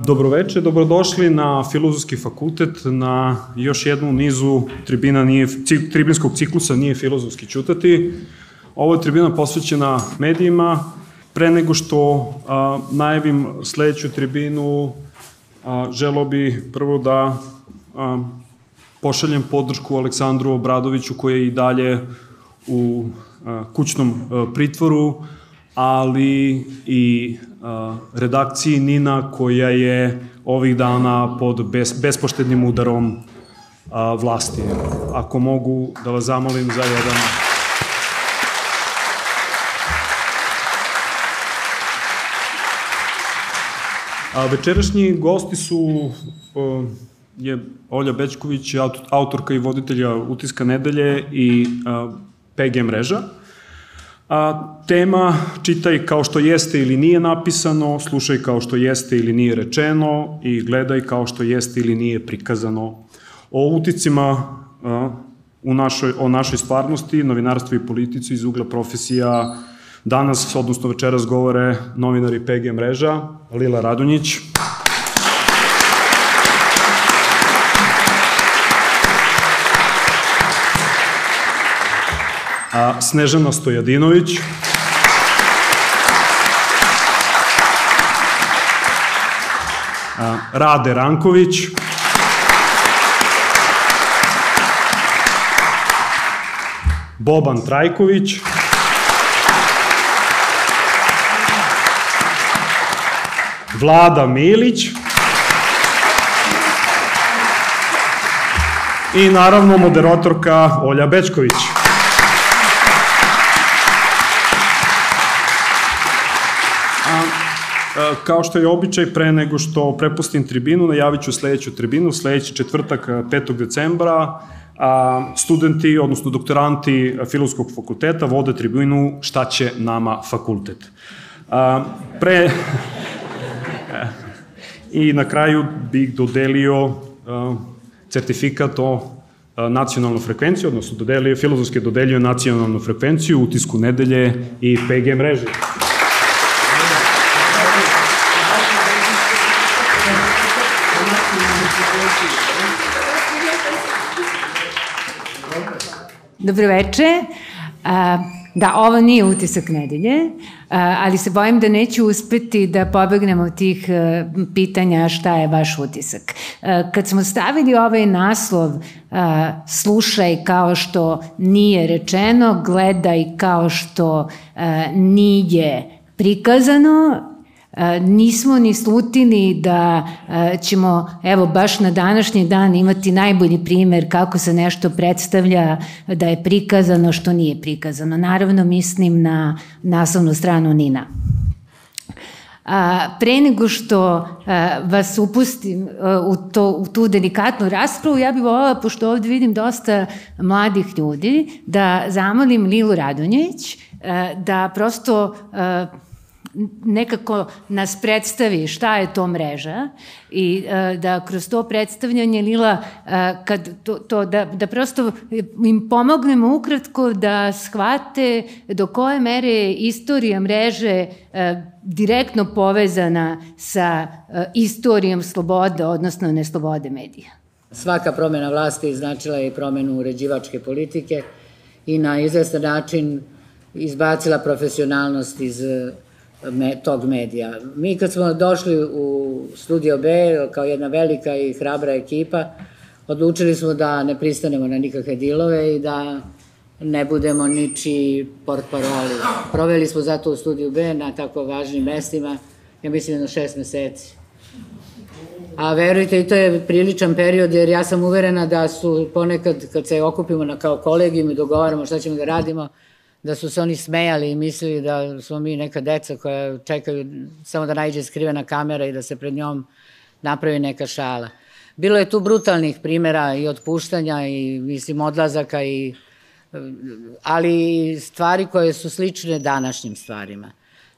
Dobroveče, dobrodošli na Filozofski fakultet, na još jednu nizu tribina nije, tribinskog ciklusa Nije filozofski čutati. Ovo je tribina posvećena medijima. Pre nego što a, najavim sledeću tribinu, a, želo bi prvo da a, pošaljem podršku Aleksandru Obradoviću koji je i dalje u a, kućnom a, pritvoru, ali i redakciji Nina koja je ovih dana pod bes, bespoštednim udarom vlasti. Ako mogu da vas zamolim za jedan A večerašnji gosti su je Olja Bečković, autorka i voditelja Utiska nedelje i PG mreža. A, tema čitaj kao što jeste ili nije napisano, slušaj kao što jeste ili nije rečeno i gledaj kao što jeste ili nije prikazano. O uticima a, u našoj, o našoj stvarnosti, novinarstvu i politici iz ugla profesija danas, odnosno večeras govore novinari PG mreža, Lila Radunjić. A, Snežana Stojadinović. A, Rade Ranković. Boban Trajković. Vlada Milić. I naravno moderatorka Olja Bečković. Kao što je običaj, pre nego što prepustim tribinu, najavit ću sledeću tribinu, sledeći četvrtak 5. decembra, a, studenti, odnosno doktoranti Filozofskog fakulteta vode tribinu Šta će nama fakultet. Pre... I na kraju bih dodelio certifikat o nacionalnu frekvenciju, odnosno dodelio, filozofske dodelio nacionalnu frekvenciju, utisku nedelje i PG mreže. Dobroveče. Da, ovo nije utisak nedelje, ali se bojim da neću uspeti da pobegnemo od tih e, pitanja šta je vaš utisak. Kad smo stavili ovaj naslov slušaj kao što nije rečeno, gledaj kao što nije prikazano, nismo ni slutili da ćemo, evo, baš na današnji dan imati najbolji primer kako se nešto predstavlja da je prikazano što nije prikazano. Naravno, mislim na naslovnu stranu Nina. A, pre nego što a, vas upustim a, u, to, u tu delikatnu raspravu, ja bih volila, pošto ovde vidim dosta mladih ljudi, da zamolim Lilu Radonjić a, da prosto a, nekako nas predstavi šta je to mreža i uh, da kroz to predstavljanje Lila uh, kad to, to da, da prosto im pomognemo ukratko da shvate do koje mere je istorija mreže uh, direktno povezana sa istorijom slobode, odnosno neslobode medija. Svaka promena vlasti značila je i promenu uređivačke politike i na izvestan način izbacila profesionalnost iz me, tog medija. Mi kad smo došli u Studio B kao jedna velika i hrabra ekipa, odlučili smo da ne pristanemo na nikakve dilove i da ne budemo niči port paroli. Proveli smo zato u Studiju B na tako važnim mestima, ja mislim na šest meseci. A verujte, i to je priličan period, jer ja sam uverena da su ponekad, kad se okupimo na kao kolegijum i dogovaramo šta ćemo da radimo, da su se oni smejali i mislili da smo mi neka deca koja čekaju samo da najde skrivena kamera i da se pred njom napravi neka šala. Bilo je tu brutalnih primera i otpuštanja i mislim odlazaka i ali stvari koje su slične današnjim stvarima.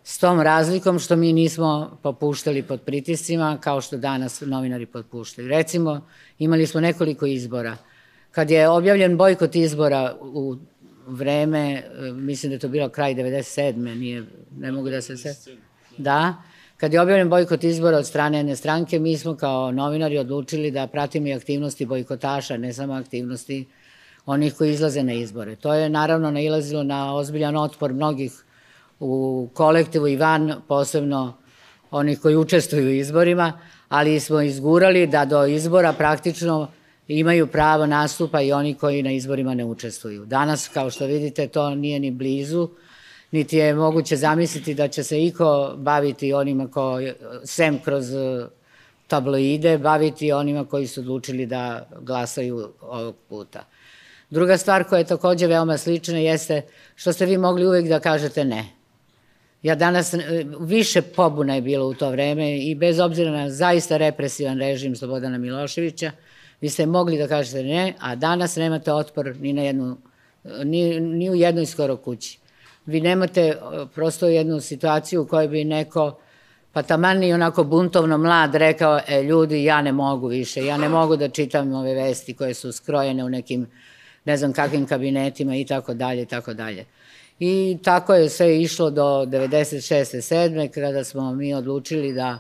S tom razlikom što mi nismo popuštali pod pritiscima kao što danas novinari popuštaju. Recimo, imali smo nekoliko izbora. Kad je objavljen bojkot izbora u vreme, e, mislim da je to bilo kraj 97. Nije, ne mogu da se. Da, Kad je objavljen bojkot izbora od strane jedne stranke, mi smo kao novinari odlučili da pratimo i aktivnosti bojkotaša, ne samo aktivnosti onih koji izlaze na izbore. To je naravno nailazilo na ozbiljan otpor mnogih u kolektivu i van, posebno onih koji učestvuju u izborima, ali smo izgurali da do izbora praktično imaju pravo nastupa i oni koji na izborima ne učestvuju. Danas, kao što vidite, to nije ni blizu, niti je moguće zamisliti da će se iko baviti onima ko, sem kroz e, tabloide, baviti onima koji su odlučili da glasaju ovog puta. Druga stvar koja je takođe veoma slična jeste što ste vi mogli uvek da kažete ne. Ja danas, e, više pobuna je bilo u to vreme i bez obzira na zaista represivan režim Slobodana Miloševića, vi ste mogli da kažete ne, a danas nemate otpor ni, na jednu, ni, ni u jednoj skoro kući. Vi nemate e, prosto jednu situaciju u kojoj bi neko, pa taman i onako buntovno mlad rekao, e, ljudi, ja ne mogu više, ja ne mogu da čitam ove vesti koje su skrojene u nekim, ne znam kakvim kabinetima i tako dalje i tako dalje. I tako je sve išlo do 96. 7. kada smo mi odlučili da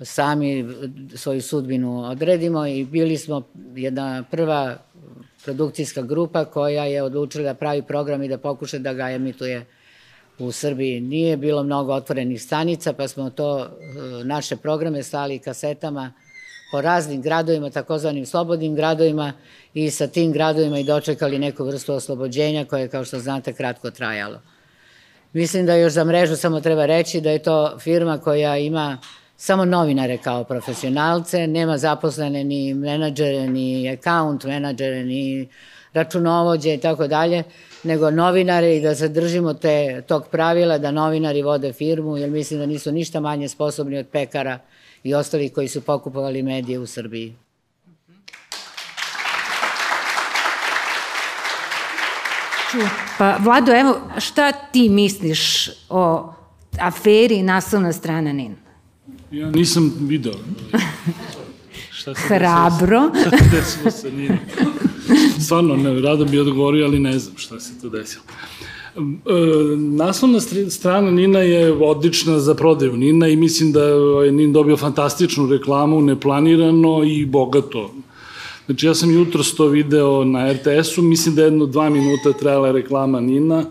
sami svoju sudbinu odredimo i bili smo jedna prva produkcijska grupa koja je odlučila da pravi program i da pokuša da ga emituje u Srbiji. Nije bilo mnogo otvorenih stanica, pa smo to, e, naše programe stali kasetama po raznim gradovima, takozvanim slobodnim gradovima i sa tim gradovima i dočekali neku vrstu oslobođenja koje, kao što znate, kratko trajalo. Mislim da još za mrežu samo treba reći da je to firma koja ima samo novinare kao profesionalce, nema zaposlene ni menadžere, ni account menadžere, ni računovođe i tako dalje, nego novinare i da zadržimo te, tog pravila da novinari vode firmu, jer mislim da nisu ništa manje sposobni od pekara i ostalih koji su pokupovali medije u Srbiji. Pa, Vlado, evo, šta ti misliš o aferi naslovna strana NIN? Ja nisam video. Šta se Hrabro. Desilo, šta se desilo sa? Stvarno, ne, rado bi odgovorio, ali ne znam šta se to desilo. E, naslovna strana Nina je odlična za prodaju Nina i mislim da je Nin dobio fantastičnu reklamu, neplanirano i bogato. Znači ja sam jutro to video na RTS-u, mislim da je jedno dva minuta trajala reklama Nina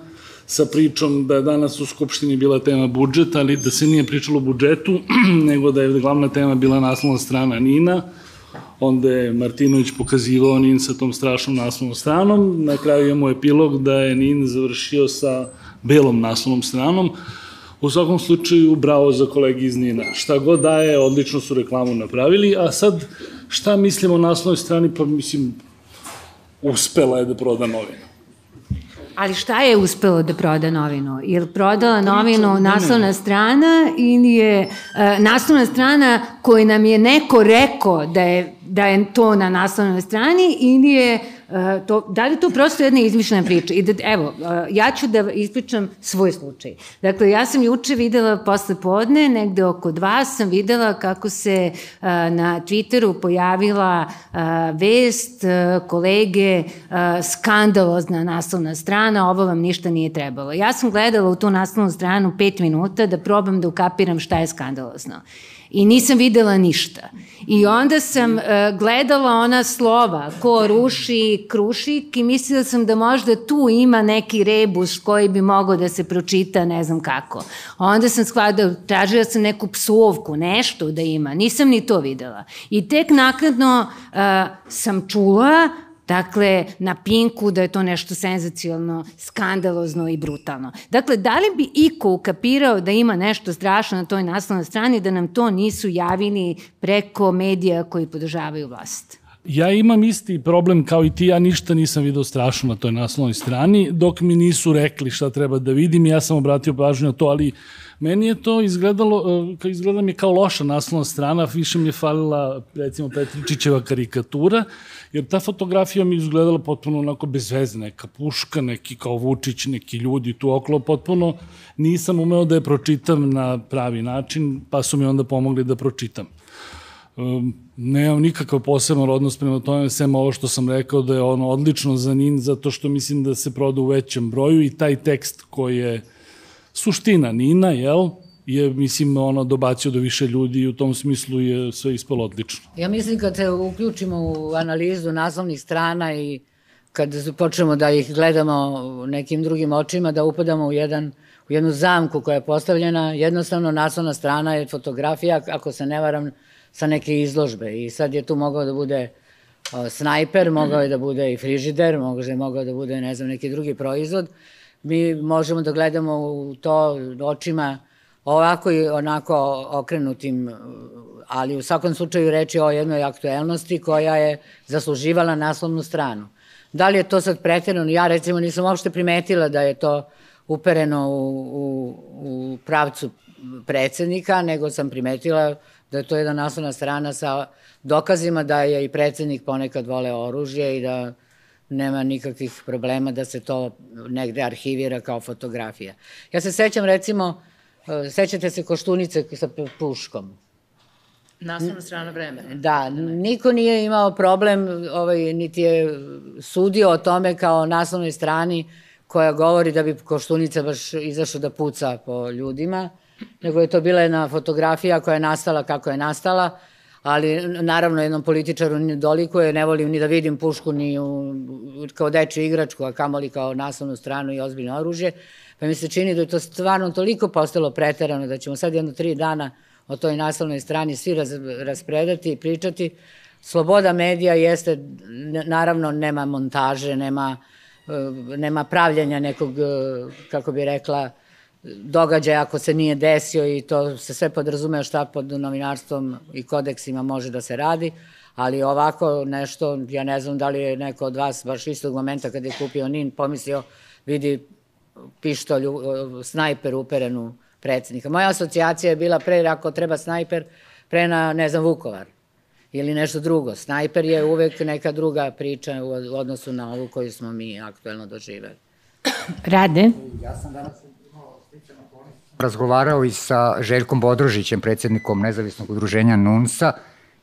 sa pričom da je danas u Skupštini bila tema budžeta, ali da se nije pričalo o budžetu, nego da je glavna tema bila naslovna strana Nina onda je Martinović pokazivao Nin sa tom strašnom naslovnom stranom, na kraju imamo epilog da je Nin završio sa belom naslovnom stranom, U svakom slučaju, bravo za kolegi iz Nina. Šta god daje, odlično su reklamu napravili, a sad, šta mislimo o naslovnoj strani, pa mislim, uspela je da proda novinu. Ali šta je uspelo da proda novinu? Je li prodala novinu naslovna strana ili je uh, naslovna strana koju nam je neko rekao da je, da je to na naslovnoj strani ili je to, da li to prosto jedna izmišljena priča? I da, evo, uh, ja ću da ispričam svoj slučaj. Dakle, ja sam juče videla posle podne, negde oko dva, sam videla kako se uh, na Twitteru pojavila vest kolege skandalozna naslovna strana, ovo vam ništa nije trebalo. Ja sam gledala u tu naslovnu stranu pet minuta da probam da ukapiram šta je skandalozno i nisam videla ništa. I onda sam uh, gledala ona slova, ko ruši krušik i mislila sam da možda tu ima neki rebus koji bi mogao da se pročita ne znam kako. Onda sam shvatila, tražila sam neku psovku, nešto da ima, nisam ni to videla. I tek nakladno uh, sam čula Dakle, na Pinku da je to nešto senzacijalno, skandalozno i brutalno. Dakle, da li bi iko ukapirao da ima nešto strašno na toj naslovnoj strani da nam to nisu javili preko medija koji podržavaju vlast? Ja imam isti problem kao i ti, ja ništa nisam video strašno na toj naslovnoj strani, dok mi nisu rekli šta treba da vidim, ja sam obratio pažnju na to, ali meni je to izgledalo, e, izgleda mi kao loša naslovna strana, više mi je falila, recimo, Petričićeva karikatura, jer ta fotografija mi izgledala potpuno onako bez veze, neka puška, neki kao Vučić, neki ljudi tu okolo, potpuno nisam umeo da je pročitam na pravi način, pa su mi onda pomogli da pročitam. Um, nemam nikakav poseban odnos prema tome, sem ovo što sam rekao da je ono odlično za NIN, zato što mislim da se proda u većem broju i taj tekst koji je suština Nina, jel? je, mislim, ono, dobacio do više ljudi i u tom smislu je sve ispalo odlično. Ja mislim kad se uključimo u analizu naslovnih strana i kad počnemo da ih gledamo nekim drugim očima, da upadamo u, jedan, u jednu zamku koja je postavljena, jednostavno naslovna strana je fotografija, ako se ne varam, sa neke izložbe. I sad je tu mogao da bude o, snajper, mogao je da bude i frižider, mogao je mogao da bude, ne znam, neki drugi proizvod. Mi možemo da gledamo u to očima ovako i onako okrenutim, ali u svakom slučaju reči o jednoj aktuelnosti koja je zasluživala naslovnu stranu. Da li je to sad pretjerano? Ja recimo nisam uopšte primetila da je to upereno u, u, u pravcu predsednika, nego sam primetila da je to jedna naslovna strana sa dokazima da je i predsednik ponekad vole oružje i da nema nikakvih problema da se to negde arhivira kao fotografija. Ja se sećam recimo, e, sećate se Koštunice sa puškom. Naslovna strana vremena. Da, niko nije imao problem, ovaj, niti je sudio o tome kao naslovnoj strani koja govori da bi Koštunica baš izašao da puca po ljudima, nego je to bila jedna fotografija koja je nastala kako je nastala, ali naravno jednom političaru ne dolikuje, ne volim ni da vidim pušku ni u, kao dečju igračku, a kamoli kao naslovnu stranu i ozbiljno oružje, pa mi se čini da je to stvarno toliko postalo preterano da ćemo sad jedno tri dana o toj naslovnoj strani svi raz, raspredati i pričati. Sloboda medija jeste, naravno, nema montaže, nema, e, nema pravljanja nekog, e, kako bi rekla, događaja ako se nije desio i to se sve podrazume šta pod novinarstvom i kodeksima može da se radi, ali ovako nešto, ja ne znam da li je neko od vas baš istog momenta kad je kupio NIN pomislio, vidi pištolj, snajper uperen u predsednika. Moja asocijacija je bila pre, ako treba snajper, pre na, ne znam, Vukovar ili nešto drugo. Snajper je uvek neka druga priča u odnosu na ovu koju smo mi aktuelno doživeli. Rade? Ja sam danas razgovarao i sa Željkom Bodrožićem, predsednikom nezavisnog udruženja NUNSA,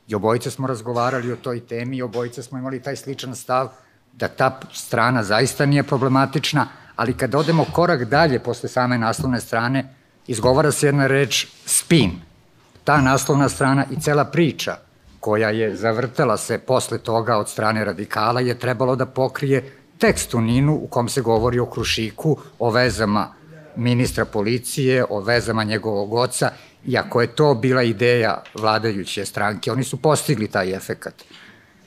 i obojice smo razgovarali o toj temi i obojice smo imali taj sličan stav da ta strana zaista nije problematična, ali kad odemo korak dalje posle same naslovne strane, izgovara se jedna reč spin. Ta naslovna strana i cela priča koja je zavrtela se posle toga od strane radikala je trebalo da pokrije tekst u Ninu u kom se govori o Krušiku, o vezama ministra policije, o vezama njegovog oca, i ako je to bila ideja vladajuće stranke, oni su postigli taj efekat.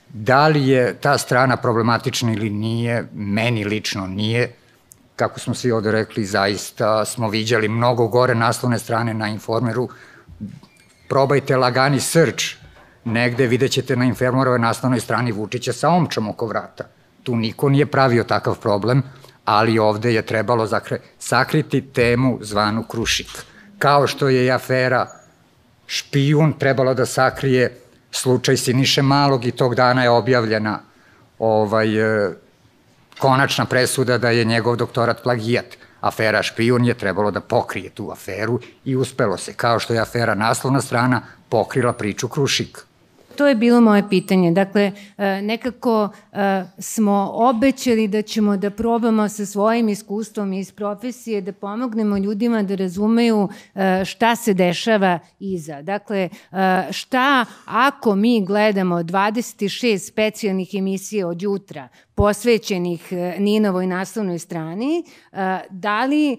Da li je ta strana problematična ili nije, meni lično nije, kako smo svi ovde rekli, zaista smo viđali mnogo gore naslovne strane na Informeru. Probajte lagani search, negde vidjet ćete na Informerove naslovnoj strani Vučića sa omčom oko vrata. Tu niko nije pravio takav problem, ali ovde je trebalo zakre, sakriti temu zvanu Krušik. Kao što je i afera špijun trebalo da sakrije slučaj Siniše Malog i tog dana je objavljena ovaj, konačna presuda da je njegov doktorat plagijat. Afera špijun je trebalo da pokrije tu aferu i uspelo se, kao što je afera naslovna strana pokrila priču Krušik. To je bilo moje pitanje. Dakle, e, nekako e, smo obećali da ćemo da probamo sa svojim iskustvom iz profesije da pomognemo ljudima da razumeju e, šta se dešava iza. Dakle, šta ako mi gledamo 26 specijalnih emisija od jutra posvećenih Ninovoj naslovnoj strani, da li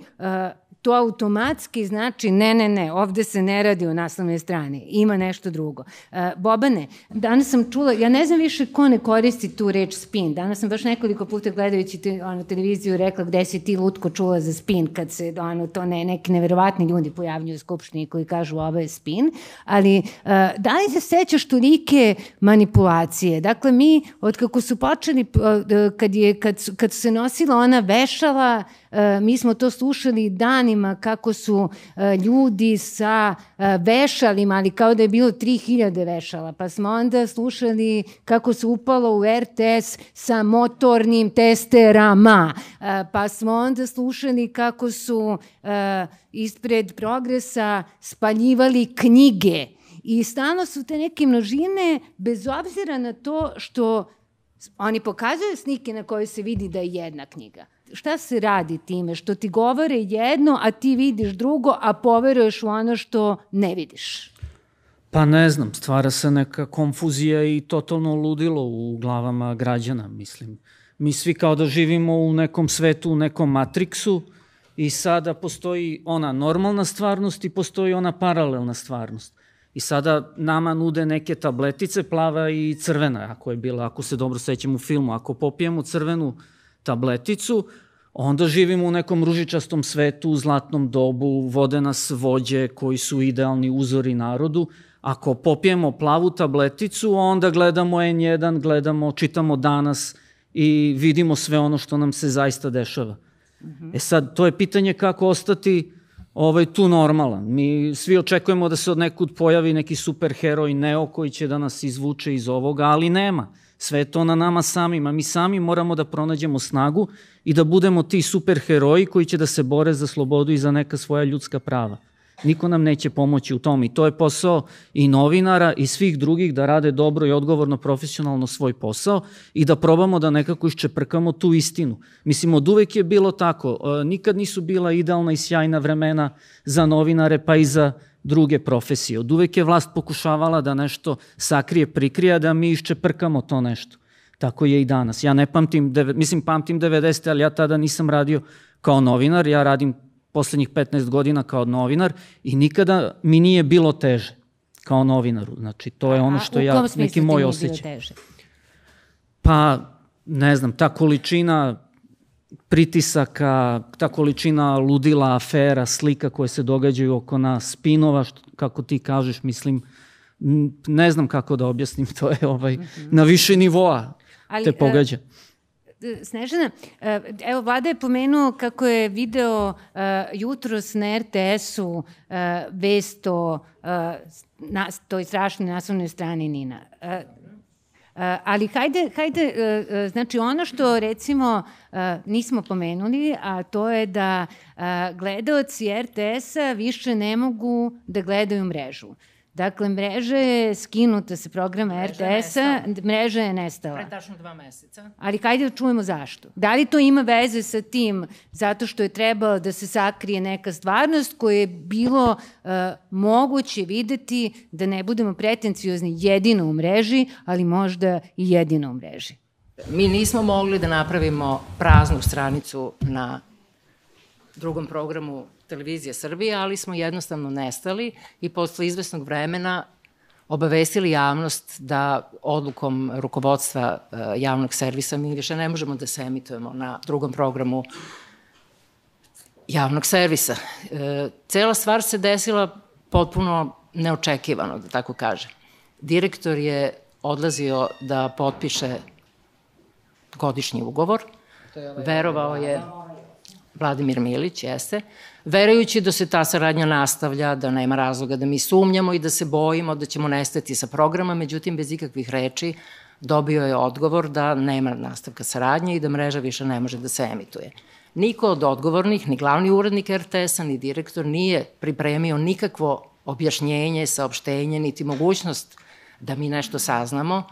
to automatski znači ne, ne, ne, ovde se ne radi o naslovnoj strani, ima nešto drugo. Uh, Bobane, danas sam čula, ja ne znam više ko ne koristi tu reč spin, danas sam baš nekoliko puta gledajući te, ono, televiziju rekla gde si ti lutko čula za spin, kad se ono, to ne, neki neverovatni ljudi pojavljuju u Skupštini koji kažu ovo je spin, ali uh, da li se sećaš tolike manipulacije? Dakle, mi, od kako su počeli, uh, kad, je, kad, kad se nosila ona vešala, E, mi smo to slušali danima kako su e, ljudi sa e, vešalima, ali kao da je bilo 3000 vešala, pa smo onda slušali kako se upalo u RTS sa motornim testerama, pa smo onda slušali kako su ispred progresa spaljivali knjige. I stalno su te neke množine, bez obzira na to što oni pokazuju snike na kojoj se vidi da je jedna knjiga šta se radi time? Što ti govore jedno, a ti vidiš drugo, a poveruješ u ono što ne vidiš? Pa ne znam, stvara se neka konfuzija i totalno ludilo u glavama građana, mislim. Mi svi kao da živimo u nekom svetu, u nekom matriksu i sada postoji ona normalna stvarnost i postoji ona paralelna stvarnost. I sada nama nude neke tabletice, plava i crvena, ako je bila, ako se dobro sećam u filmu. Ako popijemo crvenu tableticu, onda živimo u nekom ružičastom svetu, u zlatnom dobu, vode nas vođe koji su idealni uzori narodu. Ako popijemo plavu tableticu, onda gledamo N1, gledamo, čitamo danas i vidimo sve ono što nam se zaista dešava. E sad, to je pitanje kako ostati ovaj, tu normalan. Mi svi očekujemo da se od nekud pojavi neki superheroj Neo koji će da nas izvuče iz ovoga, ali nema. Sve je to na nama samima. Mi sami moramo da pronađemo snagu i da budemo ti superheroji koji će da se bore za slobodu i za neka svoja ljudska prava. Niko nam neće pomoći u tom i to je posao i novinara i svih drugih da rade dobro i odgovorno profesionalno svoj posao i da probamo da nekako iščeprkamo tu istinu. Mislim, od uvek je bilo tako. E, nikad nisu bila idealna i sjajna vremena za novinare pa i za druge profesije. Od uvek je vlast pokušavala da nešto sakrije, prikrije, da mi iščeprkamo to nešto. Tako je i danas. Ja ne pamtim, mislim pamtim 90. ali ja tada nisam radio kao novinar, ja radim poslednjih 15 godina kao novinar i nikada mi nije bilo teže kao novinaru. Znači, to je ono što ja, neki moj osjećaj. Pa, ne znam, ta količina pritisaka, ta količina ludila, afera, slika koje se događaju oko nas, spinova, što, kako ti kažeš, mislim, ne znam kako da objasnim, to je ovaj, mm -hmm. na više nivoa Ali, te pogađa. Uh, Snežana, e, evo, Vlada je pomenuo kako je video uh, jutros na RTS-u uh, vest o uh, na, toj strašnoj naslovnoj strani Nina. Uh, ali hajde, hajde uh, znači ono što recimo nismo pomenuli, a to je da gledaoci RTS-a više ne mogu da gledaju mrežu. Dakle, mreža je skinuta sa programa RTS-a, mreža je nestala. Pre tačno dva meseca. Ali kajde da čujemo zašto. Da li to ima veze sa tim zato što je trebalo da se sakrije neka stvarnost koje je bilo uh, moguće videti da ne budemo pretenciozni jedino u mreži, ali možda i jedino u mreži? Mi nismo mogli da napravimo praznu stranicu na drugom programu televizije Srbije, ali smo jednostavno nestali i posle izvesnog vremena obavestili javnost da odlukom rukovodstva uh, javnog servisa mi više ne možemo da se emitujemo na drugom programu javnog servisa. E, cela stvar se desila potpuno neočekivano, da tako kažem. Direktor je odlazio da potpiše godišnji ugovor, verovao je Vladimir Milić, jeste, verujući da se ta saradnja nastavlja, da nema razloga da mi sumnjamo i da se bojimo da ćemo nestati sa programa, međutim, bez ikakvih reči dobio je odgovor da nema nastavka saradnje i da mreža više ne može da se emituje. Niko od odgovornih, ni glavni urednik RTS-a, ni direktor nije pripremio nikakvo objašnjenje, saopštenje, niti mogućnost da mi nešto saznamo,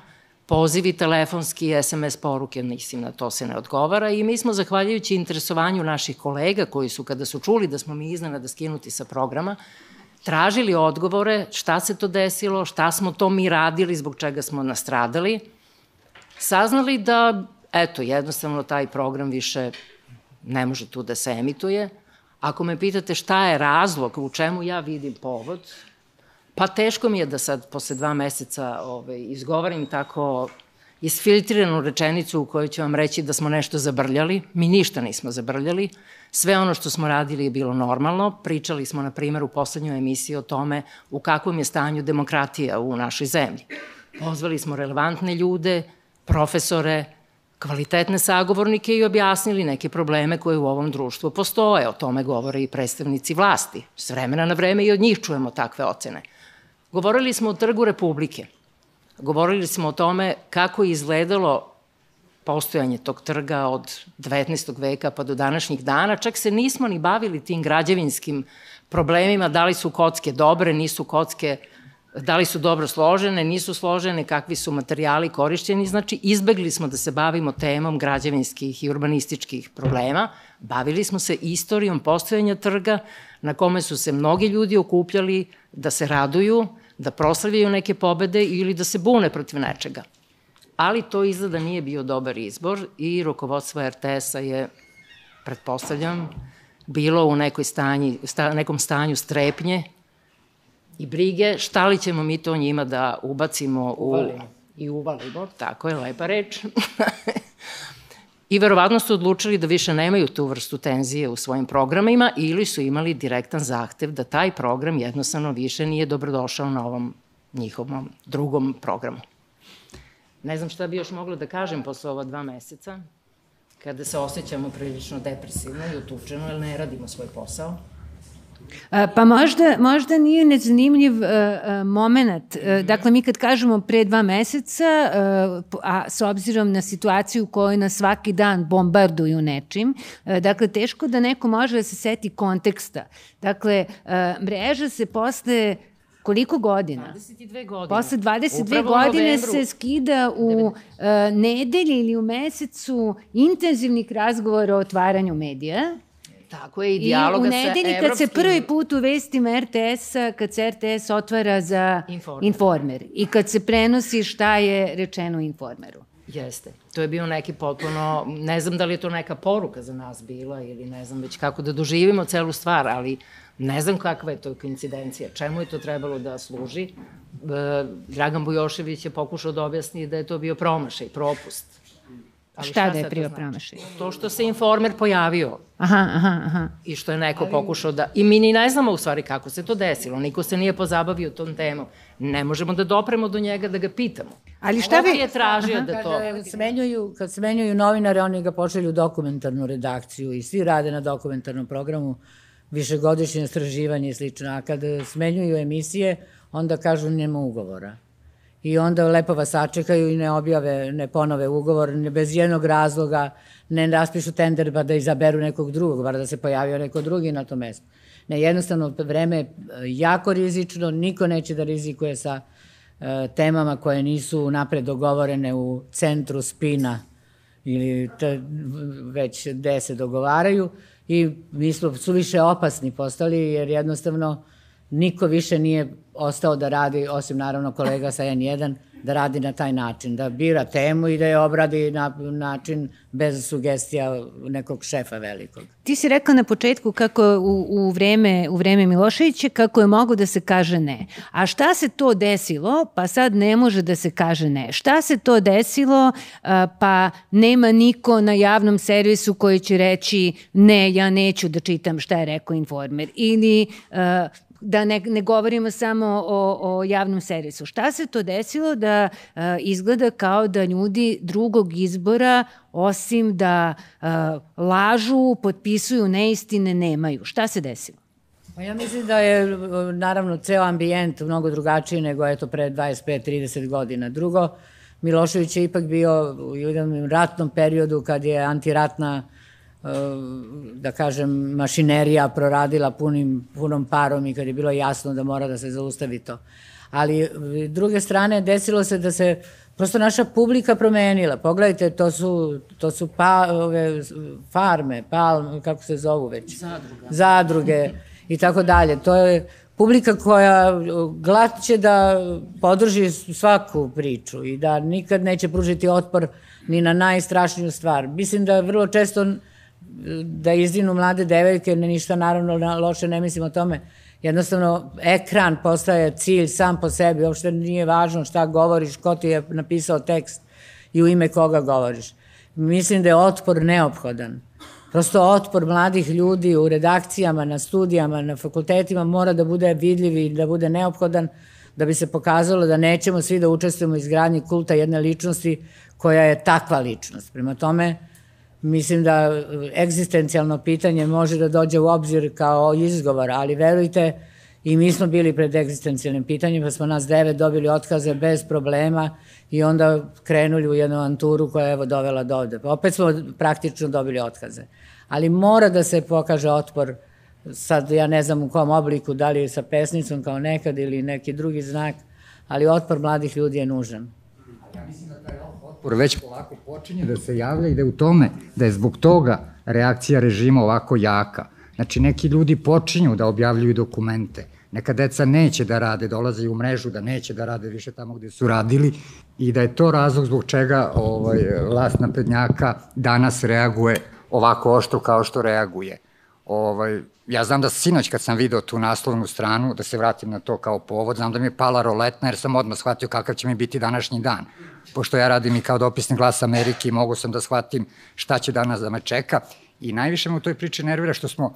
pozivi telefonski, SMS poruke, mislim na to se ne odgovara i mi smo, zahvaljujući interesovanju naših kolega koji su, kada su čuli da smo mi iznenada skinuti sa programa, tražili odgovore šta se to desilo, šta smo to mi radili, zbog čega smo nastradali, saznali da, eto, jednostavno taj program više ne može tu da se emituje. Ako me pitate šta je razlog, u čemu ja vidim povod, Pa teško mi je da sad posle dva meseca ovaj, izgovarim tako isfiltriranu rečenicu u kojoj ću vam reći da smo nešto zabrljali. Mi ništa nismo zabrljali. Sve ono što smo radili je bilo normalno. Pričali smo, na primjer, u poslednjoj emisiji o tome u kakvom je stanju demokratija u našoj zemlji. Pozvali smo relevantne ljude, profesore, kvalitetne sagovornike i objasnili neke probleme koje u ovom društvu postoje. O tome govore i predstavnici vlasti. S vremena na vreme i od njih čujemo takve ocene. Govorili smo o Trgu Republike. Govorili smo o tome kako je izgledalo postojanje tog trga od 19. veka pa do današnjih dana. Čak se nismo ni bavili tim građevinskim problemima, da li su kocke dobre, nisu kocke da li su dobro složene, nisu složene, kakvi su materijali korišćeni, znači izbegli smo da se bavimo temom građevinskih i urbanističkih problema, bavili smo se istorijom postojanja trga na kome su se mnogi ljudi okupljali da se raduju, da proslavljaju neke pobede ili da se bune protiv nečega. Ali to izgleda nije bio dobar izbor i rukovodstvo RTS-a je, pretpostavljam, bilo u nekoj stanji, sta, nekom stanju strepnje i brige, šta li ćemo mi to njima da ubacimo u... Uvalimo. I uvalimo, tako je lepa reč. I verovatno su odlučili da više nemaju tu vrstu tenzije u svojim programima ili su imali direktan zahtev da taj program jednostavno više nije dobrodošao na ovom njihovom drugom programu. Ne znam šta bi još mogla da kažem posle ova dva meseca, kada se osjećamo prilično depresivno i utučeno, jer ne radimo svoj posao. Pa možda, možda nije nezanimljiv uh, moment. Uh, dakle, mi kad kažemo pre dva meseca, uh, a s obzirom na situaciju u kojoj nas svaki dan bombarduju nečim, uh, dakle, teško da neko može da se seti konteksta. Dakle, uh, mreža se posle Koliko godina? 22 godine. Posle 22 Upravo godine se skida u uh, nedelji ili u mesecu intenzivnih razgovora o otvaranju medija. Tako je, i dijaloga sa evropskim... I u nedelji kad se prvi put u vestima RTS-a, kad se RTS otvara za Informer. Informer i kad se prenosi šta je rečeno u Informeru. Jeste. To je bio neki potpuno, ne znam da li je to neka poruka za nas bila ili ne znam već kako da doživimo celu stvar, ali ne znam kakva je to koincidencija, čemu je to trebalo da služi. Dragan Bujošević je pokušao da objasni da je to bio promašaj, propust. Ali šta, šta da je prio znači? promašaj? To što se informer pojavio. Aha, aha, aha. I što je neko Ali... pokušao da... I mi ni ne znamo u stvari kako se to desilo. Niko se nije pozabavio tom temom. Ne možemo da dopremo do njega da ga pitamo. Ali šta bi... je tražio aha, da to... Kada smenjuju, kad smenjuju novinare, oni ga pošalju dokumentarnu redakciju i svi rade na dokumentarnom programu višegodišnje istraživanje i slično. A kada smenjuju emisije, onda kažu nema ugovora i onda lepo vas sačekaju i ne objave, ne ponove ugovor, ne bez jednog razloga, ne raspišu tender pa da izaberu nekog drugog, bar da se pojavio neko drugi na to mesto. Ne, jednostavno, vreme je jako rizično, niko neće da rizikuje sa uh, temama koje nisu napred dogovorene u centru spina ili te, već gde se dogovaraju i mi smo suviše opasni postali jer jednostavno niko više nije ostao da radi, osim naravno kolega sa N1, da radi na taj način, da bira temu i da je obradi na način bez sugestija nekog šefa velikog. Ti si rekla na početku kako u, u, vreme, u vreme Miloševića kako je mogo da se kaže ne. A šta se to desilo pa sad ne može da se kaže ne? Šta se to desilo pa nema niko na javnom servisu koji će reći ne, ja neću da čitam šta je rekao informer ili da ne, ne govorimo samo o, o javnom servisu. Šta se to desilo da uh, izgleda kao da ljudi drugog izbora osim da uh, lažu, potpisuju neistine, nemaju? Šta se desilo? Pa ja mislim da je naravno ceo ambijent mnogo drugačiji nego eto pre 25-30 godina. Drugo, Milošević je ipak bio u jednom ratnom periodu kad je antiratna da kažem, mašinerija proradila punim, punom parom i kad je bilo jasno da mora da se zaustavi to. Ali, druge strane, desilo se da se prosto naša publika promenila. Pogledajte, to su, to su pa, ove, farme, palme, kako se zovu već? Zadruga. Zadruge i tako dalje. To je publika koja glat će da podrži svaku priču i da nikad neće pružiti otpor ni na najstrašniju stvar. Mislim da vrlo često da izdinu mlade devojke, ne ništa naravno loše, ne mislim o tome. Jednostavno, ekran postaje cilj sam po sebi, uopšte nije važno šta govoriš, ko ti je napisao tekst i u ime koga govoriš. Mislim da je otpor neophodan. Prosto otpor mladih ljudi u redakcijama, na studijama, na fakultetima mora da bude vidljiv i da bude neophodan da bi se pokazalo da nećemo svi da učestvujemo u izgradnji kulta jedne ličnosti koja je takva ličnost. Prema tome, Mislim da egzistencijalno pitanje može da dođe u obzir kao izgovor, ali verujte, i mi smo bili pred egzistencijalnim pitanjem, pa smo nas devet dobili otkaze bez problema i onda krenuli u jednu anturu koja je evo dovela do ovde. Opet smo praktično dobili otkaze. Ali mora da se pokaže otpor sad ja ne znam u kom obliku, da li je sa pesnicom kao nekad ili neki drugi znak, ali otpor mladih ljudi je nužan. Ja mislim otpor već polako počinje da se javlja i da je u tome, da je zbog toga reakcija režima ovako jaka. Znači, neki ljudi počinju da objavljuju dokumente, neka deca neće da rade, dolaze u mrežu da neće da rade više tamo gde su radili i da je to razlog zbog čega ovaj, vlast naprednjaka danas reaguje ovako oštro kao što reaguje. Ovaj, ja znam da sinoć kad sam video tu naslovnu stranu, da se vratim na to kao povod, znam da mi je pala roletna jer sam odmah shvatio kakav će mi biti današnji dan. Pošto ja radim i kao dopisni glas Amerike i mogu sam da shvatim šta će danas da me čeka. I najviše me u toj priči nervira što smo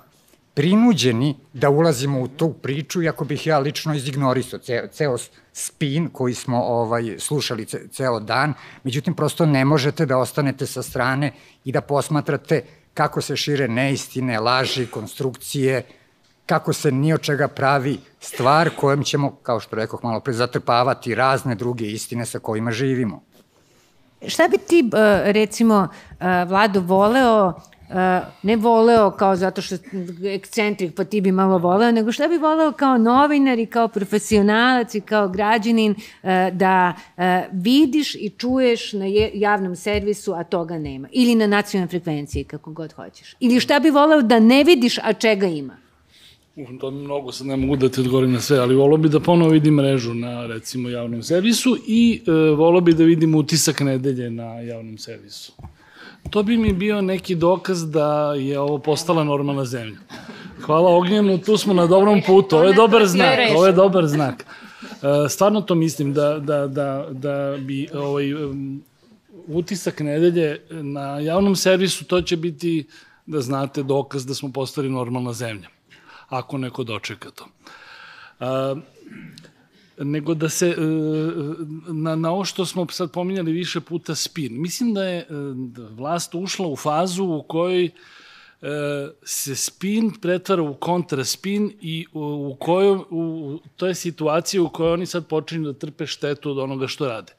prinuđeni da ulazimo u tu priču, iako bih ja lično izignorisao ceo, ceo spin koji smo ovaj slušali ce, ceo dan, međutim prosto ne možete da ostanete sa strane i da posmatrate kako se šire neistine, laži, konstrukcije, kako se ni od čega pravi stvar kojom ćemo, kao što rekoh malo pre, zatrpavati razne druge istine sa kojima živimo. Šta bi ti, eh, recimo, eh, Vlado, voleo ne voleo kao zato što ekscentrik pa ti bi malo voleo, nego šta bi voleo kao novinar i kao profesionalac i kao građanin uh, da uh, vidiš i čuješ na javnom servisu, a toga nema. Ili na nacionalnoj frekvenciji, kako god hoćeš. Ili šta bi voleo da ne vidiš, a čega ima. To mnogo sad ne mogu da ti odgovorim na sve, ali volao bi da ponovo vidim mrežu na recimo javnom servisu i e, volao bi da vidim utisak nedelje na javnom servisu. To bi mi bio neki dokaz da je ovo postala normalna zemlja. Hvala Ognjenu, tu smo na dobrom putu. Ovo je dobar znak. Ovo je dobar znak. E, stvarno to mislim da, da, da, da bi ovaj, utisak nedelje na javnom servisu, to će biti, da znate, dokaz da smo postali normalna zemlja. Ako neko dočeka to. Nego da se e, na, na ovo što smo sad pominjali više puta spin. Mislim da je e, vlast ušla u fazu u kojoj e, se spin pretvara u kontraspin i u, kojoj, u, to je situacija u kojoj oni sad počinju da trpe štetu od onoga što rade.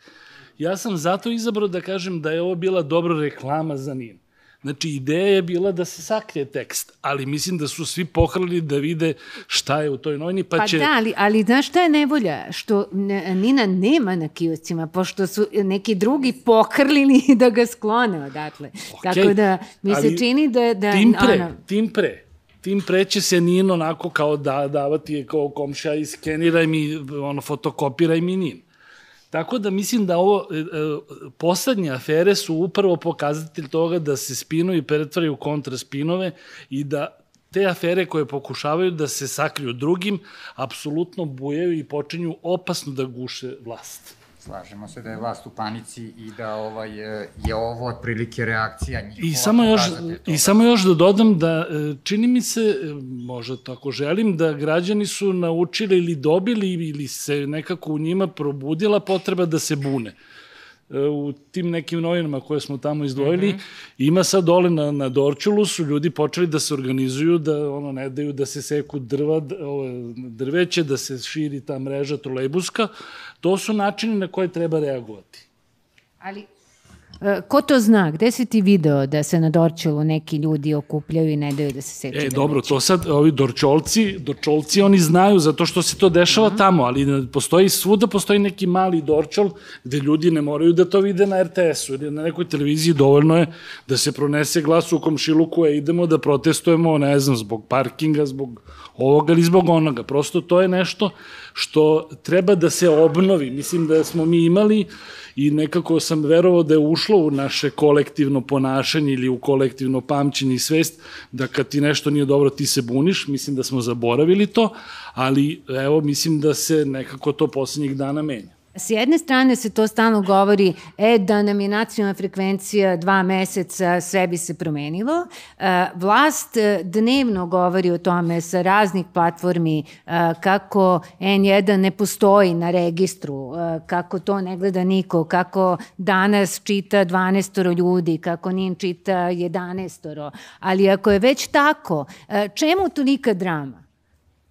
Ja sam zato izabrao da kažem da je ovo bila dobra reklama za NIN. Znači, ideja je bila da se sakrije tekst, ali mislim da su svi pohrali da vide šta je u toj novini, pa, pa će... Pa da, ali, ali znaš šta je nevolja? Što Nina nema na kioscima, pošto su neki drugi pohrlili da ga sklone odatle. Okay, Tako da mi se čini da... da tim pre, ono... tim pre, tim pre će se Nin onako kao da, davati je kao komša i skeniraj mi, ono, fotokopiraj mi Nin. Tako da mislim da ovo, e, e, poslednje afere su upravo pokazatelj toga da se spinovi pretvaraju u kontraspinove i da te afere koje pokušavaju da se sakriju drugim, apsolutno bujaju i počinju opasno da guše vlast. Slažemo se da je vlast u panici i da ovaj, je ovo otprilike reakcija njihova. I samo, još, I samo još da dodam da e, čini mi se, e, možda tako želim, da građani su naučili ili dobili ili se nekako u njima probudila potreba da se bune e, u tim nekim novinama koje smo tamo izdvojili, mm -hmm. ima sad dole na, na Dorčulu su ljudi počeli da se organizuju, da ono ne daju da se seku drva, drveće, da se širi ta mreža trolejbuska, To su načini na koje treba reagovati. Ali e, Ko to zna? Gde si ti video da se na Dorčelu neki ljudi okupljaju i ne daju da se seče? E, dobro, to sad, ovi Dorčolci, Dorčolci oni znaju zato što se to dešava uh -huh. tamo, ali postoji svuda, postoji neki mali Dorčol gde ljudi ne moraju da to vide na RTS-u ili na nekoj televiziji dovoljno je da se pronese glas u komšiluku, e, idemo da protestujemo, ne znam, zbog parkinga, zbog ovoga ili zbog onoga. Prosto to je nešto što treba da se obnovi. Mislim da smo mi imali i nekako sam verovao da je ušlo u naše kolektivno ponašanje ili u kolektivno pamćenje i svest da kad ti nešto nije dobro ti se buniš, mislim da smo zaboravili to, ali evo mislim da se nekako to poslednjih dana menja. S jedne strane se to stalno govori, e, da nam je nacionalna frekvencija dva meseca, sve bi se promenilo. E, vlast e, dnevno govori o tome sa raznih platformi, e, kako N1 ne postoji na registru, kako to ne gleda niko, kako danas čita 12 ljudi, kako NIN čita 11 Ali ako je već tako, čemu tolika drama?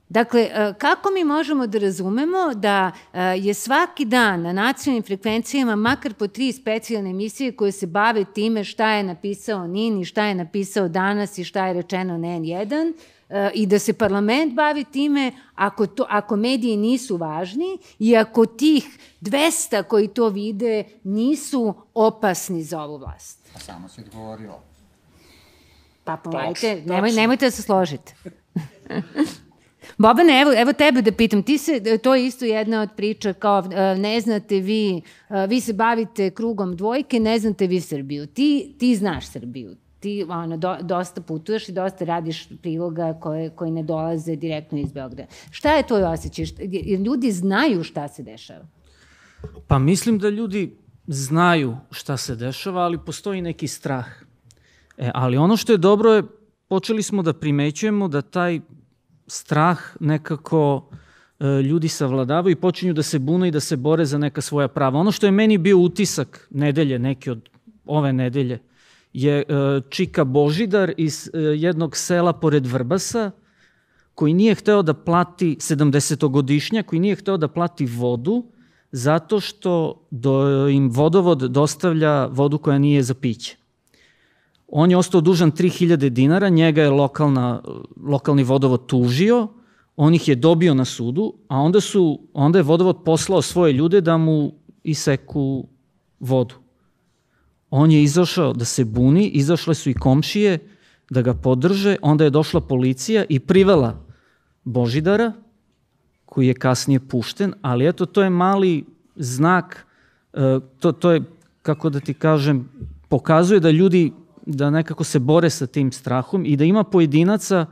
Dakle, e, kako mi možemo da razumemo da e, je svaki dan na nacionalnim frekvencijama makar po tri specijalne emisije koje se bave time šta je napisao NIN i šta je napisao danas i šta je rečeno na N1, i da se parlament bavi time ako, to, ako mediji nisu važni i ako tih 200 koji to vide nisu opasni za ovu vlast. A samo si odgovorila. Pa pomajte, nemoj, nemojte da se složite. Bobane, evo, evo tebe da pitam, ti se, to je isto jedna od priča kao e, ne znate vi, e, vi se bavite krugom dvojke, ne znate vi Srbiju. Ti, ti znaš Srbiju, ti ono, do, dosta putuješ i dosta radiš priloga koje, koji ne dolaze direktno iz Beograda. Šta je tvoj osjećaj? Ljudi znaju šta se dešava? Pa mislim da ljudi znaju šta se dešava, ali postoji neki strah. E, ali ono što je dobro je, počeli smo da primećujemo da taj strah nekako e, ljudi savladavaju i počinju da se bune i da se bore za neka svoja prava. Ono što je meni bio utisak nedelje, neki od ove nedelje, je e, Čika Božidar iz e, jednog sela pored Vrbasa, koji nije hteo da plati 70-godišnja, koji nije hteo da plati vodu, zato što do, im vodovod dostavlja vodu koja nije za piće. On je ostao dužan 3000 dinara, njega je lokalna, lokalni vodovod tužio, on ih je dobio na sudu, a onda, su, onda je vodovod poslao svoje ljude da mu iseku vodu. On je izašao da se buni, izašle su i komšije da ga podrže, onda je došla policija i privela Božidara, koji je kasnije pušten, ali eto, to je mali znak, e, to, to je, kako da ti kažem, pokazuje da ljudi da nekako se bore sa tim strahom i da ima pojedinaca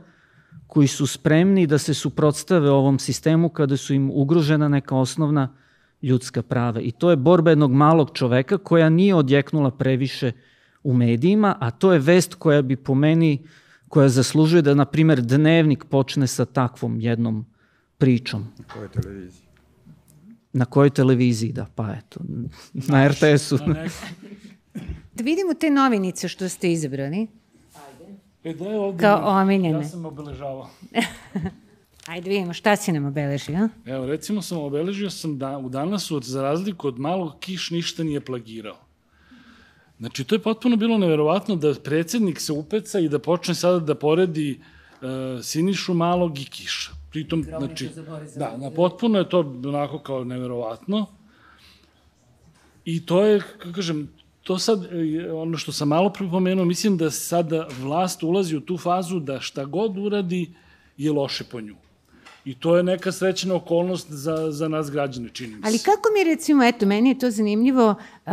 koji su spremni da se suprotstave ovom sistemu kada su im ugrožena neka osnovna ljudska prava. I to je borba jednog malog čoveka koja nije odjeknula previše u medijima, a to je vest koja bi po meni, koja zaslužuje da, na primer, dnevnik počne sa takvom jednom pričom. Na kojoj televiziji? Na kojoj televiziji, da, pa eto, na RTS-u. Da vidimo te novinice što ste izabrani. Ajde. E da je ovde. Kao omiljene. Ja sam obeležavao. Ajde vidimo, šta si nam obeležio? Evo, recimo sam obeležio sam da u danasu, od, za razliku od malog, Kiš ništa nije plagirao. Znači, to je potpuno bilo neverovatno da predsednik se upeca i da počne sada da poredi uh, Sinišu malog i Kiša. Pritom, znači, da, na potpuno je to onako kao neverovatno. I to je, kako kažem, to sad, e, ono što sam malo pripomenuo, mislim da sada vlast ulazi u tu fazu da šta god uradi je loše po nju. I to je neka srećna okolnost za, za nas građane, čini se. Ali kako mi recimo, eto, meni je to zanimljivo, uh,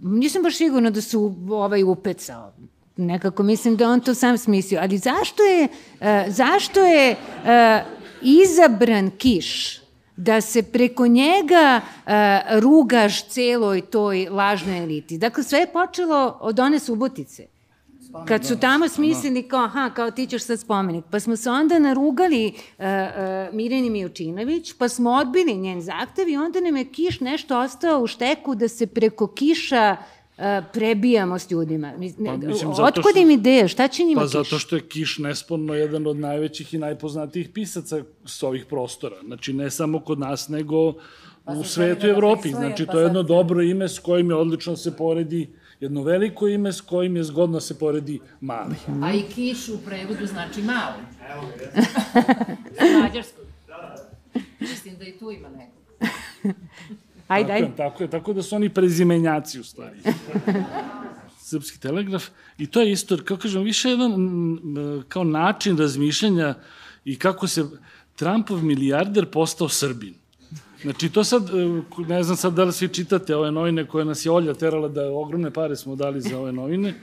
nisam baš sigurno da su ovaj upecao. Nekako mislim da on to sam smislio. Ali zašto je, uh, zašto je uh, izabran kiš da se preko njega uh, rugaš celoj toj lažnoj eliti. Dakle, sve je počelo od one subotice. Kad su tamo smislili kao, aha, kao ti ćeš sad spomenik. Pa smo se onda narugali uh, uh, Mirjani Mijučinović, pa smo odbili njen zahtev i onda nam je Kiš nešto ostao u šteku da se preko Kiša uh, prebijamo s ljudima. Pa, mislim, Otkud im ideja? Šta će njima pa, Kiš? Pa zato što je Kiš nesporno jedan od najvećih i najpoznatijih pisaca s ovih prostora. Znači, ne samo kod nas, nego pa u svetu i Evropi. Znači, pa to je jedno dobro ime s kojim je odlično se poredi jedno veliko ime s kojim je zgodno se poredi mali. A i Kiš u prevodu znači mali. Evo ga, Mađarsko. Mislim da i tu ima neko. Ajde, ajde. Tako, tako je, tako da su oni prezimenjaci u stvari. Srpski telegraf. I to je isto, kao kažem, više jedan kao način razmišljanja i kako se Trumpov milijarder postao Srbin. Znači, to sad, e, ne znam sad da li svi čitate ove novine koje nas je Olja terala da ogromne pare smo dali za ove novine.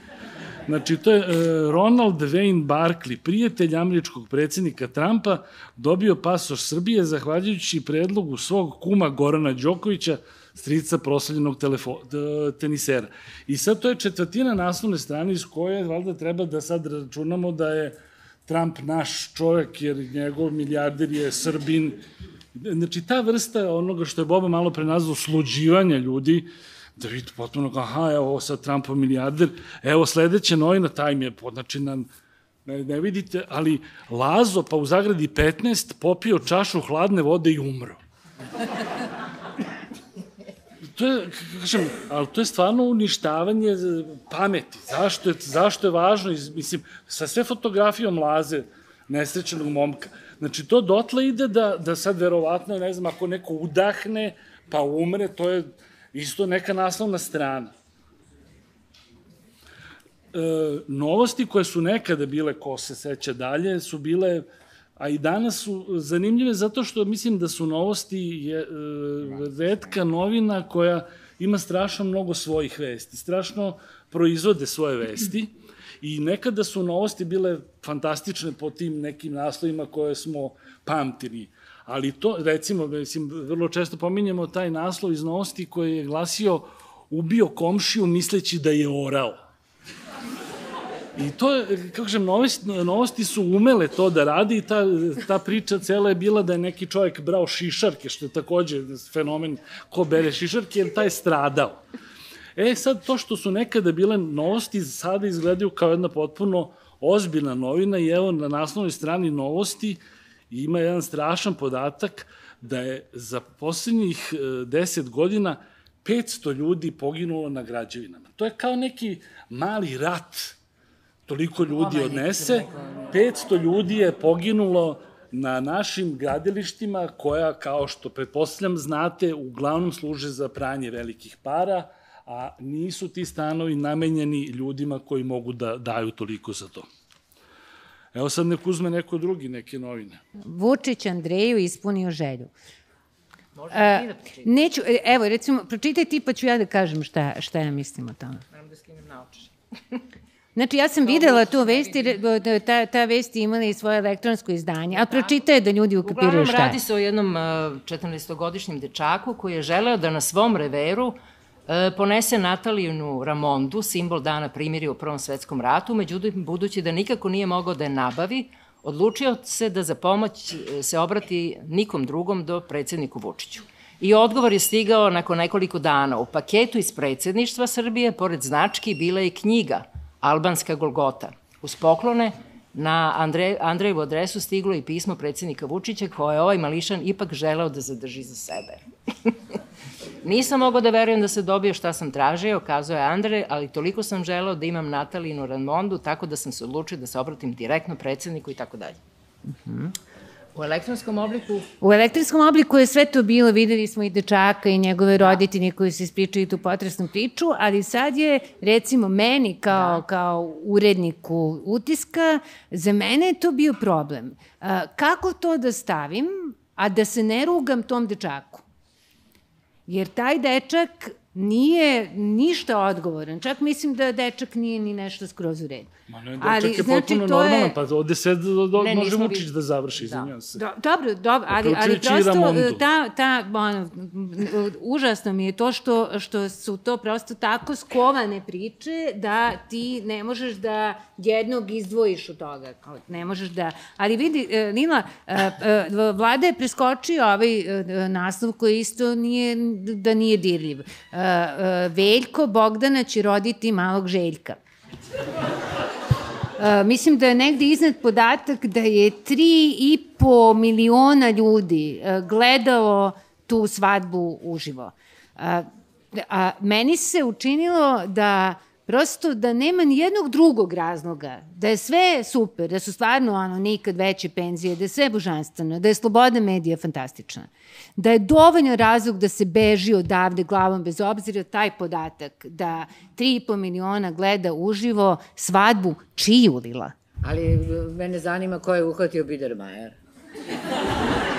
Znači, to je e, Ronald Wayne Barkley, prijatelj američkog predsednika Trumpa, dobio pasoš Srbije zahvaljujući predlogu svog kuma Gorana Đokovića, strica proslavljenog tenisera. I sad to je četvrtina naslovne strane iz koje valjda treba da sad računamo da je Trump naš čovek, jer njegov milijarder je Srbin. Znači, ta vrsta onoga što je Boba malo pre nazvao sluđivanja ljudi, da vidi potpuno aha, evo ovo sad Trumpov milijarder, evo sledeća novina, taj mi je, nam, ne, ne vidite, ali Lazo, pa u zagradi 15, popio čašu hladne vode i umro. to je, kažem, ali to je stvarno uništavanje pameti. Zašto je, zašto je važno, mislim, sa sve fotografijom Laze, nesrećenog momka. Znači, to dotle ide da, da sad verovatno, ne znam, ako neko udahne, pa umre, to je isto neka naslovna strana. E, novosti koje su nekada bile, ko se seća dalje, su bile a i danas su zanimljive zato što mislim da su novosti je, e, redka novina koja ima strašno mnogo svojih vesti, strašno proizvode svoje vesti i nekada su novosti bile fantastične po tim nekim naslovima koje smo pamtili. Ali to, recimo, mislim, vrlo često pominjamo taj naslov iz novosti koji je glasio ubio komšiju misleći da je orao. I to je, kako kažem, novosti, novosti su umele to da radi i ta, ta priča cela je bila da je neki čovjek brao šišarke, što je takođe fenomen ko bere šišarke, jer taj je stradao. E sad, to što su nekada bile novosti, sada izgledaju kao jedna potpuno ozbiljna novina i evo na naslovnoj strani novosti ima jedan strašan podatak da je za poslednjih e, deset godina 500 ljudi poginulo na građevinama. To je kao neki mali rat toliko ljudi odnese. 500 ljudi je poginulo na našim gradilištima koja, kao što pretpostavljam, znate, uglavnom služe za pranje velikih para, a nisu ti stanovi namenjeni ljudima koji mogu da daju toliko za to. Evo sad nek uzme neko drugi neke novine. Vučić Andreju ispunio želju. Možda uh, da neću, e, evo, recimo, pročitaj ti pa ću ja da kažem šta, šta ja mislim o tome. Moram da skinem naočare. Znači, ja sam videla tu vesti, da ta, ta vesti imala i svoje elektronsko izdanje, a pročitaj da ljudi ukapiraju šta je. Uglavnom, radi se o jednom 14-godišnjem dečaku koji je želeo da na svom reveru ponese Natalijunu Ramondu, simbol dana primirja u Prvom svetskom ratu, međutim, budući da nikako nije mogao da je nabavi, odlučio se da za pomoć e, se obrati nikom drugom do predsedniku Vučiću. I odgovor je stigao nakon nekoliko dana. U paketu iz predsedništva Srbije, pored znački, bila je knjiga – Albanska Golgota. Uz poklone na Andre, Andrejevu adresu stiglo i pismo predsednika Vučića koje je ovaj mališan ipak želeo da zadrži za sebe. Nisam mogao da verujem da se dobio šta sam tražio, kazao je Andre, ali toliko sam želeo da imam Natalinu Ranmondu, tako da sam se odlučio da se obratim direktno predsedniku i tako dalje. Mhm. U elektronskom obliku? U elektronskom obliku je sve to bilo, videli smo i dečaka i njegove roditelji koji se ispričaju tu potresnu priču, ali sad je, recimo, meni kao, da. kao uredniku utiska, za mene je to bio problem. kako to da stavim, a da se ne rugam tom dečaku? Jer taj dečak nije ništa odgovoran. Čak mislim da dečak nije ni nešto skroz u redu. Ma ne, dečak ali, je znači, potpuno normalan, je... pa ovde se do, do, ne, može Vučić da završi, da. se. Do, dobro, dobro, ali, ali prosto ta, ta, ono, užasno mi je to što, što su to prosto tako skovane priče da ti ne možeš da jednog izdvojiš od toga. Ne možeš da... Ali vidi, e, Nila, e, e, vlada je preskočio ovaj naslov koji isto nije, da nije dirljiv. Veljko Bogdana će roditi malog Željka. Uh, mislim da je negde iznad podatak da je 3,5 miliona ljudi uh, gledalo tu svadbu uživo. Uh, a meni se učinilo da prosto da nema ni jednog drugog razloga, da je sve super, da su stvarno ono, nikad veće penzije, da je sve božanstveno, da je sloboda medija fantastična, da je dovoljno razlog da se beži odavde glavom bez obzira taj podatak da 3,5 miliona gleda uživo svadbu čiju lila. Ali mene zanima ko je uhvatio Biedermajer.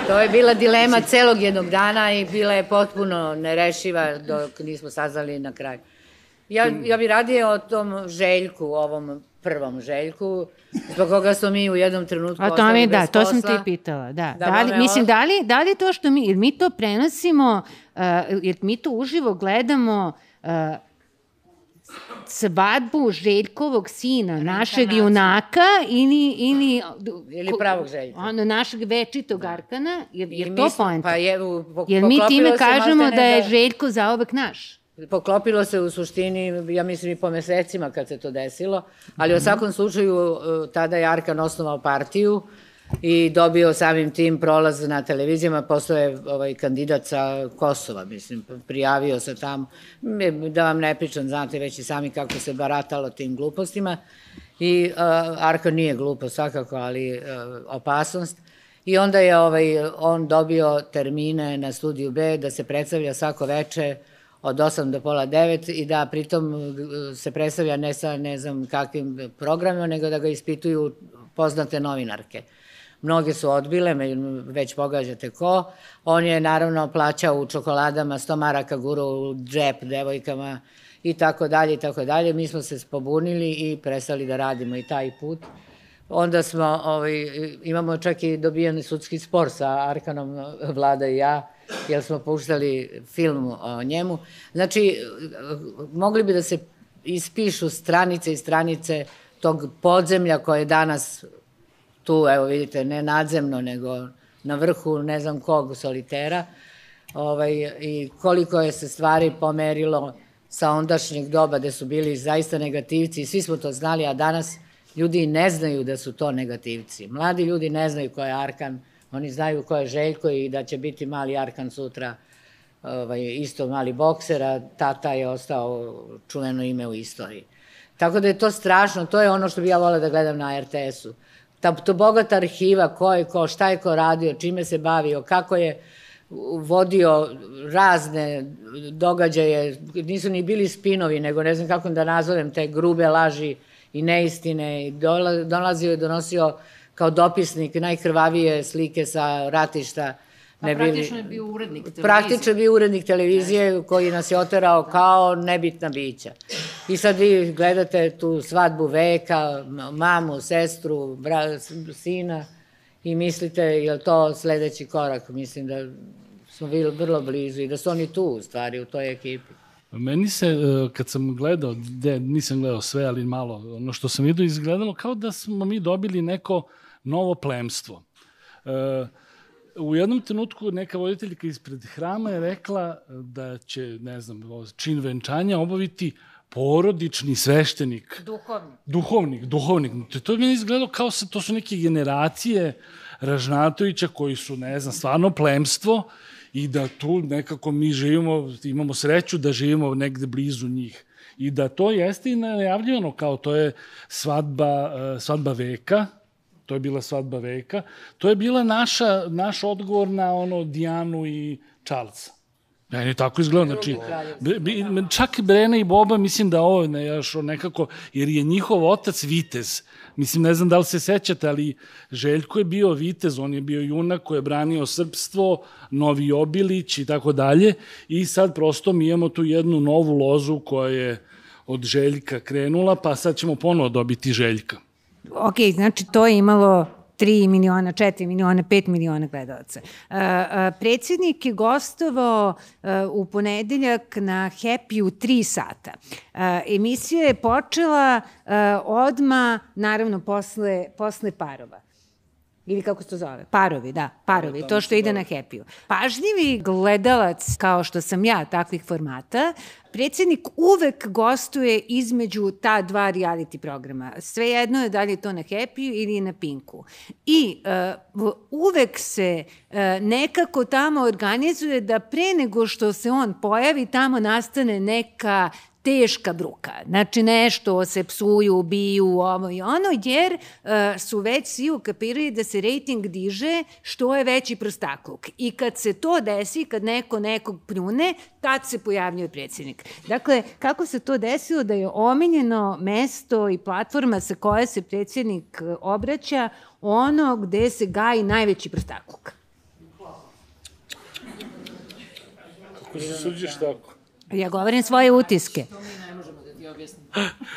To je bila dilema celog jednog dana i bila je potpuno nerešiva dok nismo saznali na kraju. Ja, ja bi radije o tom Željku, ovom prvom Željku, zbog koga smo mi u jednom trenutku A to mi, da, to sam ti pitala, da. da, da li, mislim, da li, da li to što mi, jer mi to prenosimo, uh, jer mi to uživo gledamo uh, svadbu Željkovog sina, našeg junaka ili, ili, ili pravog Željka. Ono, našeg večitog Arkana, jer, jer to poenta. Pa je, po, jer mi time kažemo da je Željko zaovek naš. Poklopilo se u suštini, ja mislim i po mesecima kad se to desilo, ali u svakom slučaju e, tada je Arkan osnovao partiju i dobio samim tim prolaz na televizijama, postao je ovaj, kandidat sa Kosova, mislim, prijavio se tam, da vam ne pričam, znate već i sami kako se baratalo tim glupostima. I uh, Arka nije glupo svakako, ali uh, opasnost. I onda je ovaj, on dobio termine na studiju B da se predstavlja svako veče od 8 do pola 9 i da pritom se predstavlja ne sa ne znam kakvim programima, nego da ga ispituju poznate novinarke. Mnoge su odbile, već pogađate ko. On je naravno plaćao u čokoladama 100 maraka guru u džep devojkama i tako dalje i tako dalje. Mi smo se pobunili i prestali da radimo i taj put. Onda smo, ovaj, imamo čak i dobijeni sudski spor sa Arkanom Vlada i ja, jer smo puštali film o njemu. Znači, mogli bi da se ispišu stranice i stranice tog podzemlja koje je danas tu, evo vidite, ne nadzemno, nego na vrhu ne znam kog solitera, ovaj, i koliko je se stvari pomerilo sa ondašnjeg doba gde su bili zaista negativci i svi smo to znali, a danas ljudi ne znaju da su to negativci. Mladi ljudi ne znaju ko je Arkan, oni znaju ko je Željko i da će biti mali Arkan sutra, ovaj, isto mali bokser, a tata je ostao čuveno ime u istoriji. Tako da je to strašno, to je ono što bi ja volela da gledam na RTS-u. Ta, to bogata arhiva, ko je ko, šta je ko radio, čime se bavio, kako je vodio razne događaje, nisu ni bili spinovi, nego ne znam kako da nazovem te grube laži i neistine. Dolazio i donosio kao dopisnik najkrvavije slike sa ratišta. Pa ne praktično je bio urednik televizije. Praktično je bio urednik televizije koji nas je oterao kao nebitna bića. I sad vi gledate tu svadbu veka, mamu, sestru, bra, sina i mislite je li to sledeći korak. Mislim da smo bili vrlo blizu i da su oni tu u stvari u toj ekipi. Meni se, e, kad sam gledao, de, nisam gledao sve, ali malo, ono što sam vidio izgledalo kao da smo mi dobili neko novo plemstvo. Uh, u jednom trenutku neka voditeljka ispred hrama je rekla da će, ne znam, čin venčanja obaviti porodični sveštenik. Duhovnik. Duhovnik, duhovnik. To, to mi je izgledalo kao se, to su neke generacije Ražnatovića koji su, ne znam, stvarno plemstvo i da tu nekako mi živimo, imamo sreću da živimo negde blizu njih. I da to jeste i najavljeno kao to je svadba, eh, svadba veka, to je bila svadba veka, to je bila naša, naš odgovor na ono Dijanu i Charlesa. Meni je tako izgleda, znači, čak Brena i Boba, mislim da ovo ne, još nekako, jer je njihov otac vitez. Mislim, ne znam da li se sećate, ali Željko je bio vitez, on je bio junak koji je branio srpstvo, Novi Obilić i tako dalje. I sad prosto mi imamo tu jednu novu lozu koja je od Željka krenula, pa sad ćemo ponovo dobiti Željka ok, znači to je imalo 3 miliona, 4 miliona, 5 miliona gledalaca. Uh, predsjednik je gostovao uh, u ponedeljak na Happy u 3 sata. Uh, emisija je počela odma, naravno, posle, posle parova. Ili kako se to zove? Parovi, da, parovi, to što ide na Happy-u. Pažljivi gledalac, kao što sam ja, takvih formata, predsjednik uvek gostuje između ta dva reality programa. Sve jedno je da li je to na Happy ili na Pinku. I uh, uvek se uh, nekako tamo organizuje da pre nego što se on pojavi, tamo nastane neka teška bruka. Znači nešto se psuju, ubiju, ovo i ono, jer uh, su već svi ukapirali da se rejting diže što je veći prostakluk. I kad se to desi, kad neko nekog pljune, tad se pojavljuje predsjednik. Dakle, kako se to desilo da je omiljeno mesto i platforma sa koje se predsjednik e, obraća ono gde se gaji najveći prostakluk? Kako se suđeš tako? Ja govorim svoje utiske.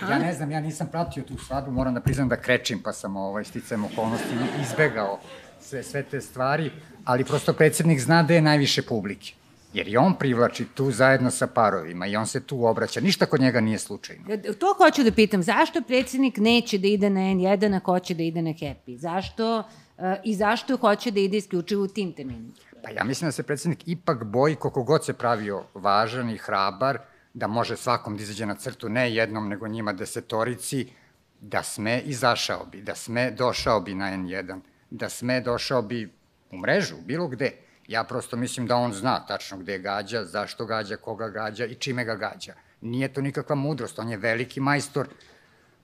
Ja ne znam, ja nisam pratio tu svadbu, moram da priznam da krečim, pa sam ovaj, sticajem okolnosti izbegao sve, sve te stvari, ali prosto predsednik zna da je najviše publike. Jer i on privlači tu zajedno sa parovima i on se tu obraća. Ništa kod njega nije slučajno. To hoću da pitam. Zašto predsednik neće da ide na N1, a hoće da ide na Happy? Zašto uh, i zašto hoće da ide isključivo u tim terminima? Pa ja mislim da se predsednik ipak boji koliko god se pravio važan i hrabar, da može svakom da izađe na crtu, ne jednom, nego njima desetorici, da sme izašao bi, da sme došao bi na N1, da sme došao bi u mrežu, bilo gde. Ja prosto mislim da on zna tačno gde gađa, zašto gađa, koga gađa i čime ga gađa. Nije to nikakva mudrost, on je veliki majstor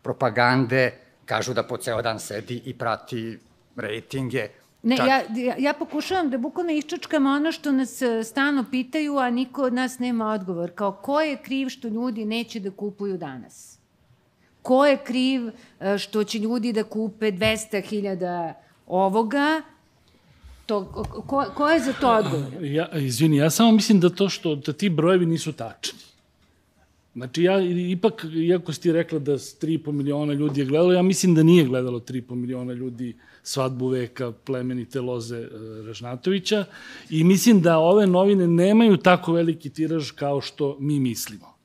propagande, kažu da po ceo dan sedi i prati rejtinge. Ne, Čak- ja, ja, pokušavam da bukvalno iščačkam ono što nas e, stalno pitaju, a niko od nas nema odgovor. Kao, ko je kriv što ljudi neće da kupuju danas? Ko je kriv e, što će ljudi da kupe 200.000 ovoga? To, ko, ko je za to odgovor? Ja, izvini, ja samo mislim da to što da ti brojevi nisu tačni. Znači, ja ipak, iako si ti rekla da s 3,5 miliona ljudi je gledalo, ja mislim da nije gledalo 3,5 miliona ljudi svadbu veka plemenite loze e, Ražnatovića i mislim da ove novine nemaju tako veliki tiraž kao što mi mislimo.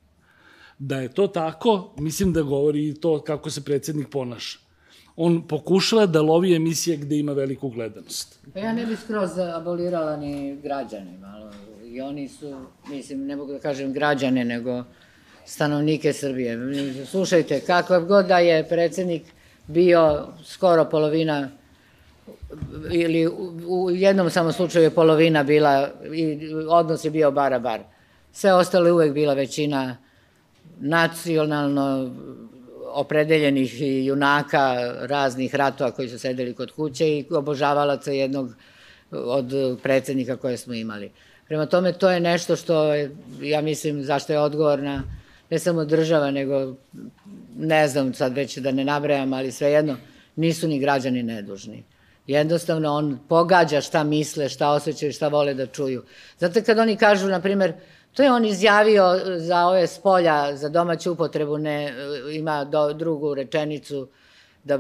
Da je to tako, mislim da govori i to kako se predsednik ponaša. On pokušava da lovi emisije gde ima veliku gledanost. Pa ja ne bih skroz abolirala ni građane, malo. I oni su, mislim, ne mogu da kažem građane, nego stanovnike Srbije. Slušajte, kakav god da je predsednik bio skoro polovina ili u, jednom samo slučaju je polovina bila i odnos je bio bara bar. Sve ostalo je uvek bila većina nacionalno opredeljenih junaka raznih ratova koji su sedeli kod kuće i obožavalaca jednog od predsednika koje smo imali. Prema tome, to je nešto što ja mislim, zašto je odgovorna ne samo država, nego ne znam sad već da ne nabrajam, ali svejedno, nisu ni građani nedužni. Jednostavno, on pogađa šta misle, šta osjećaju, šta vole da čuju. Zato kad oni kažu, na primer, to je on izjavio za ove spolja, za domaću upotrebu, ne, ima do, drugu rečenicu, da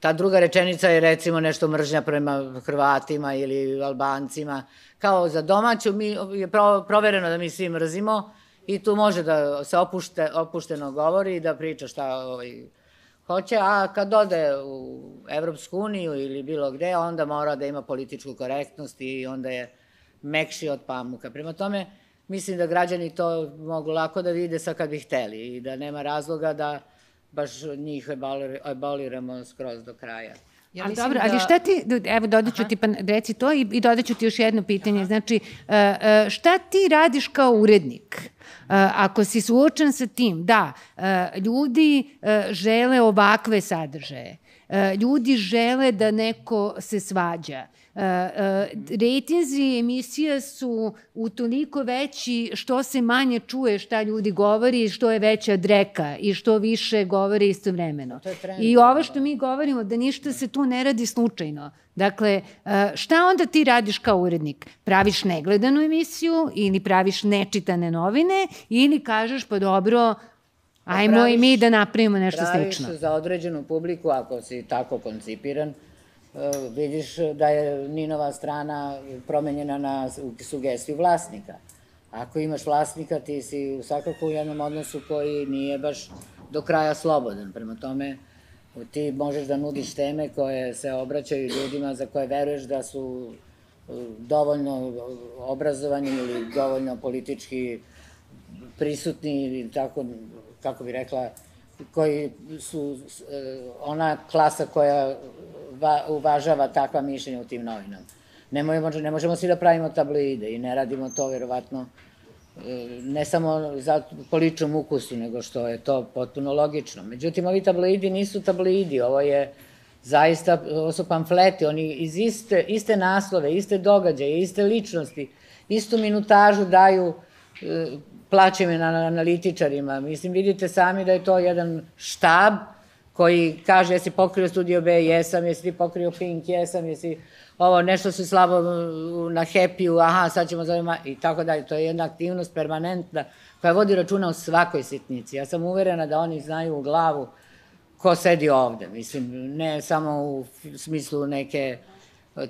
ta druga rečenica je recimo nešto mržnja prema Hrvatima ili Albancima. Kao za domaću mi, je pro, provereno da mi svi mrzimo i tu može da se opušte, opušteno govori i da priča šta ovaj, hoće, a kad ode u Evropsku uniju ili bilo gde, onda mora da ima političku korektnost i onda je mekši od pamuka. Prema tome, mislim da građani to mogu lako da vide sa kad bi hteli i da nema razloga da baš njih aboliramo skroz do kraja. Ja ali dobro, da... ali šta ti, evo dodaću ti, pa reci to i, i dodaću ti još jedno pitanje, Aha. znači šta ti radiš kao urednik? Ako si suočen sa tim, da, ljudi žele ovakve sadržaje, ljudi žele da neko se svađa, rejtinzi emisija su utoliko veći što se manje čuje šta ljudi govori, što je veća dreka i što više govore istovremeno. I ovo što mi govorimo, da ništa se tu ne radi slučajno. Dakle, šta onda ti radiš kao urednik? Praviš negledanu emisiju ili praviš nečitane novine ili kažeš pa dobro, ajmo praviš, i mi da napravimo nešto slično. Praviš za određenu publiku, ako si tako koncipiran, vidiš da je Ninova strana promenjena na sugestiju vlasnika. Ako imaš vlasnika, ti si svakako u jednom odnosu koji nije baš do kraja slobodan. Prema tome, ti možeš da nudiš teme koje se obraćaju ljudima za koje veruješ da su dovoljno obrazovani ili dovoljno politički prisutni ili tako, kako bi rekla, koji su ona klasa koja uvažava takva mišljenja u tim novinama. Ne, možemo, ne možemo svi da pravimo tabloide i ne radimo to verovatno ne samo za, po ličnom ukusu, nego što je to potpuno logično. Međutim, ovi tabloidi nisu tabloidi, ovo je zaista, ovo su pamfleti, oni iz iste, iste naslove, iste događaje, iste ličnosti, istu minutažu daju plaćeme na analitičarima. Mislim, vidite sami da je to jedan štab koji kaže jesi pokrio Studio B, jesam, jesi ti pokrio Pink, jesam, jesi ovo, nešto se slabo na Happy-u, aha, sad ćemo zovemo, i tako dalje. To je jedna aktivnost permanentna koja vodi računa o svakoj sitnici. Ja sam uverena da oni znaju u glavu ko sedi ovde. Mislim, ne samo u smislu neke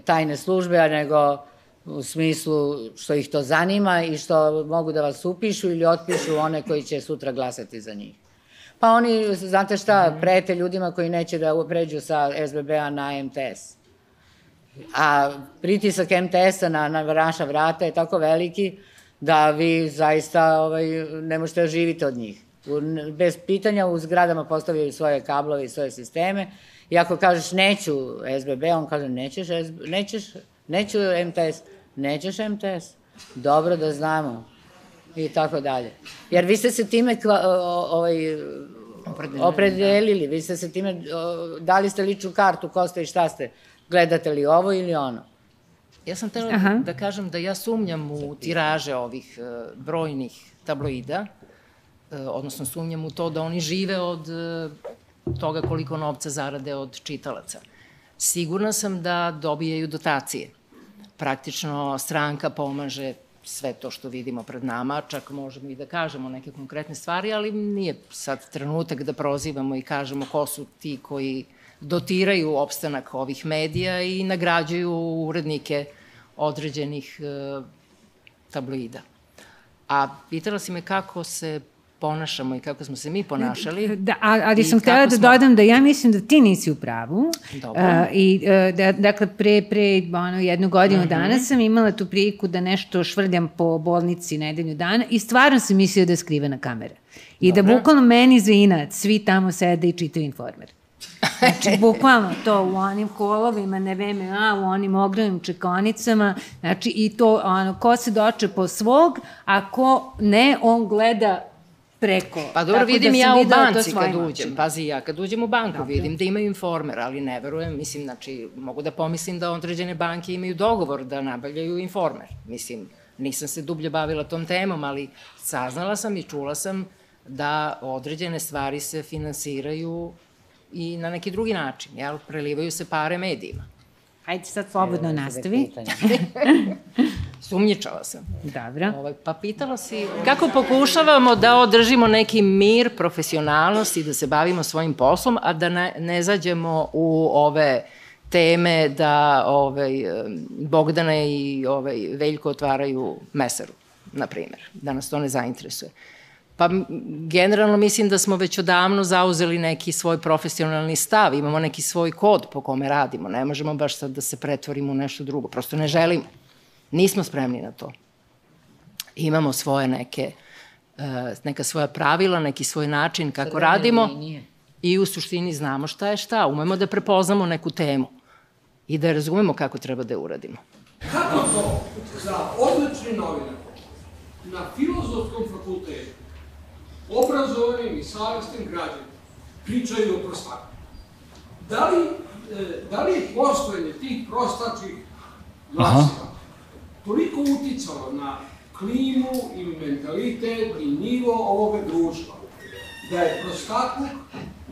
tajne službe, nego u smislu što ih to zanima i što mogu da vas upišu ili otpišu one koji će sutra glasati za njih. Pa oni, znate šta, prete ljudima koji neće da pređu sa SBB-a na MTS. A pritisak MTS-a na, na naša vrata je tako veliki da vi zaista ovaj, ne možete da živite od njih. Bez pitanja u zgradama postavljaju svoje kablove i svoje sisteme i ako kažeš neću SBB, on kaže nećeš, SB, nećeš, neću MTS, nećeš MTS. Dobro da znamo i tako dalje. Jer vi ste se time kva, ovaj, opredelili. Opredelili, vi ste se time, o, dali ste ličnu kartu, ko ste i šta ste, gledate li ovo ili ono? Ja sam tela Aha. da kažem da ja sumnjam u tiraže ovih uh, brojnih tabloida, uh, odnosno sumnjam u to da oni žive od uh, toga koliko novca zarade od čitalaca. Sigurna sam da dobijaju dotacije. Praktično stranka pomaže sve to što vidimo pred nama, čak možemo i da kažemo neke konkretne stvari, ali nije sad trenutak da prozivamo i kažemo ko su ti koji dotiraju opstanak ovih medija i nagrađuju urednike određenih e, tabloida. A pitala si me kako se ponašamo i kako smo se mi ponašali. Da, ali sam htela da smo... dodam da ja mislim da ti nisi u pravu. Dobro. Uh, I, uh, da, dakle, pre, pre ono, jednu godinu mhm. -huh. dana sam imala tu priliku da nešto švrljam po bolnici nedelju dana i stvarno sam mislila da je skrivena kamera. I da Dobro. da bukvalno meni za inat svi tamo sede i čitaju informer. Znači, bukvalno to u onim kolovima, ne VMA, u onim ogromnim čekonicama, znači i to, ono, ko se doče po svog, a ko ne, on gleda preko. Pa dobro, Tako vidim da ja u banci kad uđem, pazi ja, kad uđem u banku Dobre. vidim da imaju informer, ali ne verujem, mislim, znači, mogu da pomislim da određene banke imaju dogovor da nabavljaju informer. Mislim, nisam se dublje bavila tom temom, ali saznala sam i čula sam da određene stvari se finansiraju i na neki drugi način, jel? Prelivaju se pare medijima. Hajde sad slobodno nastavi. Sumnjičala sam. Dobro. Ovaj, pa pitala si kako pokušavamo da održimo neki mir, profesionalnost i da se bavimo svojim poslom, a da ne, ne zađemo u ove teme da ovaj, Bogdana i ovaj, Veljko otvaraju mesaru, na primer, da nas to ne zainteresuje. Pa generalno mislim da smo već odavno zauzeli neki svoj profesionalni stav, imamo neki svoj kod po kome radimo, ne možemo baš sad da se pretvorimo u nešto drugo, prosto ne želimo. Nismo spremni na to. Imamo svoje neke, uh, neka svoja pravila, neki svoj način kako Sredene radimo linije. i u suštini znamo šta je šta, umemo da prepoznamo neku temu i da razumemo kako treba da je uradimo. Kako to za odlični novinar na filozofskom obrazovanim i savjestim građanima pričaju o prostaku. Da li, e, da li je postojanje tih prostačih glasila toliko uticalo na klimu i mentalitet i nivo ovoga društva, da je prostakluk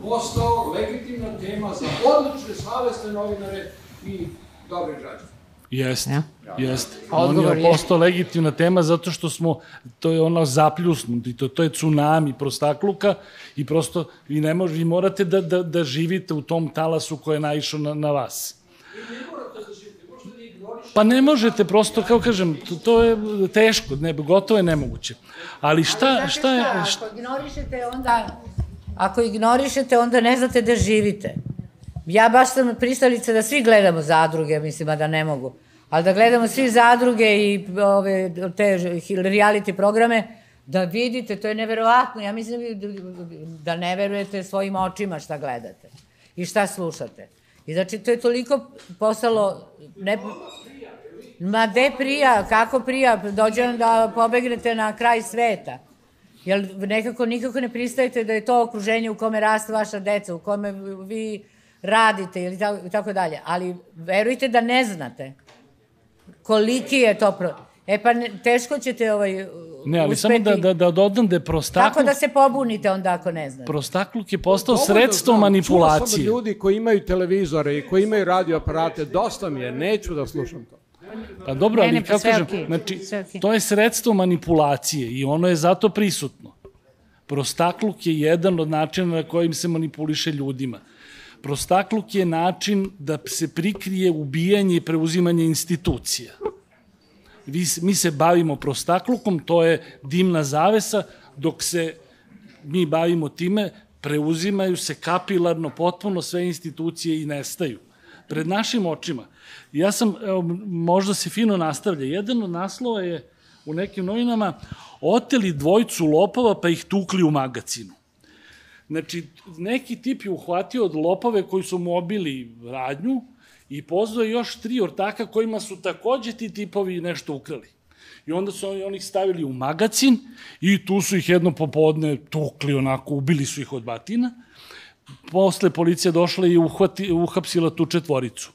postao legitimna tema za odlične savjesne novinare i dobre građane. Jeste, ja? jeste. On je postao legitimna tema zato što smo, to je ono zapljusnuti, to, to je tsunami prostakluka i prosto vi, ne mož, vi morate da, da, da živite u tom talasu koje je naišao na, na vas. Pa ne možete, prosto, kao kažem, to, to je teško, ne, gotovo je nemoguće. Ali šta, šta je... Šta, ako ignorišete, onda, ako ignorišete, onda ne znate da živite. Ja baš sam pristalica da svi gledamo zadruge, mislim, a da ne mogu. Ali da gledamo svi zadruge i ove, te reality programe, da vidite, to je neverovatno. Ja mislim da ne verujete svojim očima šta gledate i šta slušate. I znači, to je toliko postalo... Ne, ma de prija, kako prija, dođe da pobegnete na kraj sveta. Jer nekako nikako ne pristajete da je to okruženje u kome raste vaša deca, u kome vi radite ili tako, tako dalje. Ali verujte da ne znate koliki je to pro... E pa ne, teško ćete ovaj Ne, ali uspeti. samo da, da, da dodam da je prostakluk... Kako da se pobunite onda ako ne znate? Prostakluk je postao Ovo sredstvo da manipulacije. Čuo ljudi koji imaju televizore i koji imaju radioaparate, dosta mi je, neću da slušam to. Pa dobro, ali kako kažem, okay. znači, okay. to je sredstvo manipulacije i ono je zato prisutno. Prostakluk je jedan od načina na kojim se manipuliše ljudima. Prostakluk je način da se prikrije ubijanje i preuzimanje institucija. Vi, mi se bavimo prostaklukom, to je dimna zavesa, dok se mi bavimo time, preuzimaju se kapilarno potpuno sve institucije i nestaju. Pred našim očima. Ja sam, evo, možda se fino nastavlja, jedan od naslova je u nekim novinama oteli dvojcu lopova pa ih tukli u magacinu. Znači, neki tip je uhvatio od lopove koji su mu obili radnju i pozvao još tri ortaka kojima su takođe ti tipovi nešto ukrali. I onda su oni, oni stavili u magacin i tu su ih jedno popodne tukli onako, ubili su ih od batina. Posle policija došla i uhvati, uhapsila tu četvoricu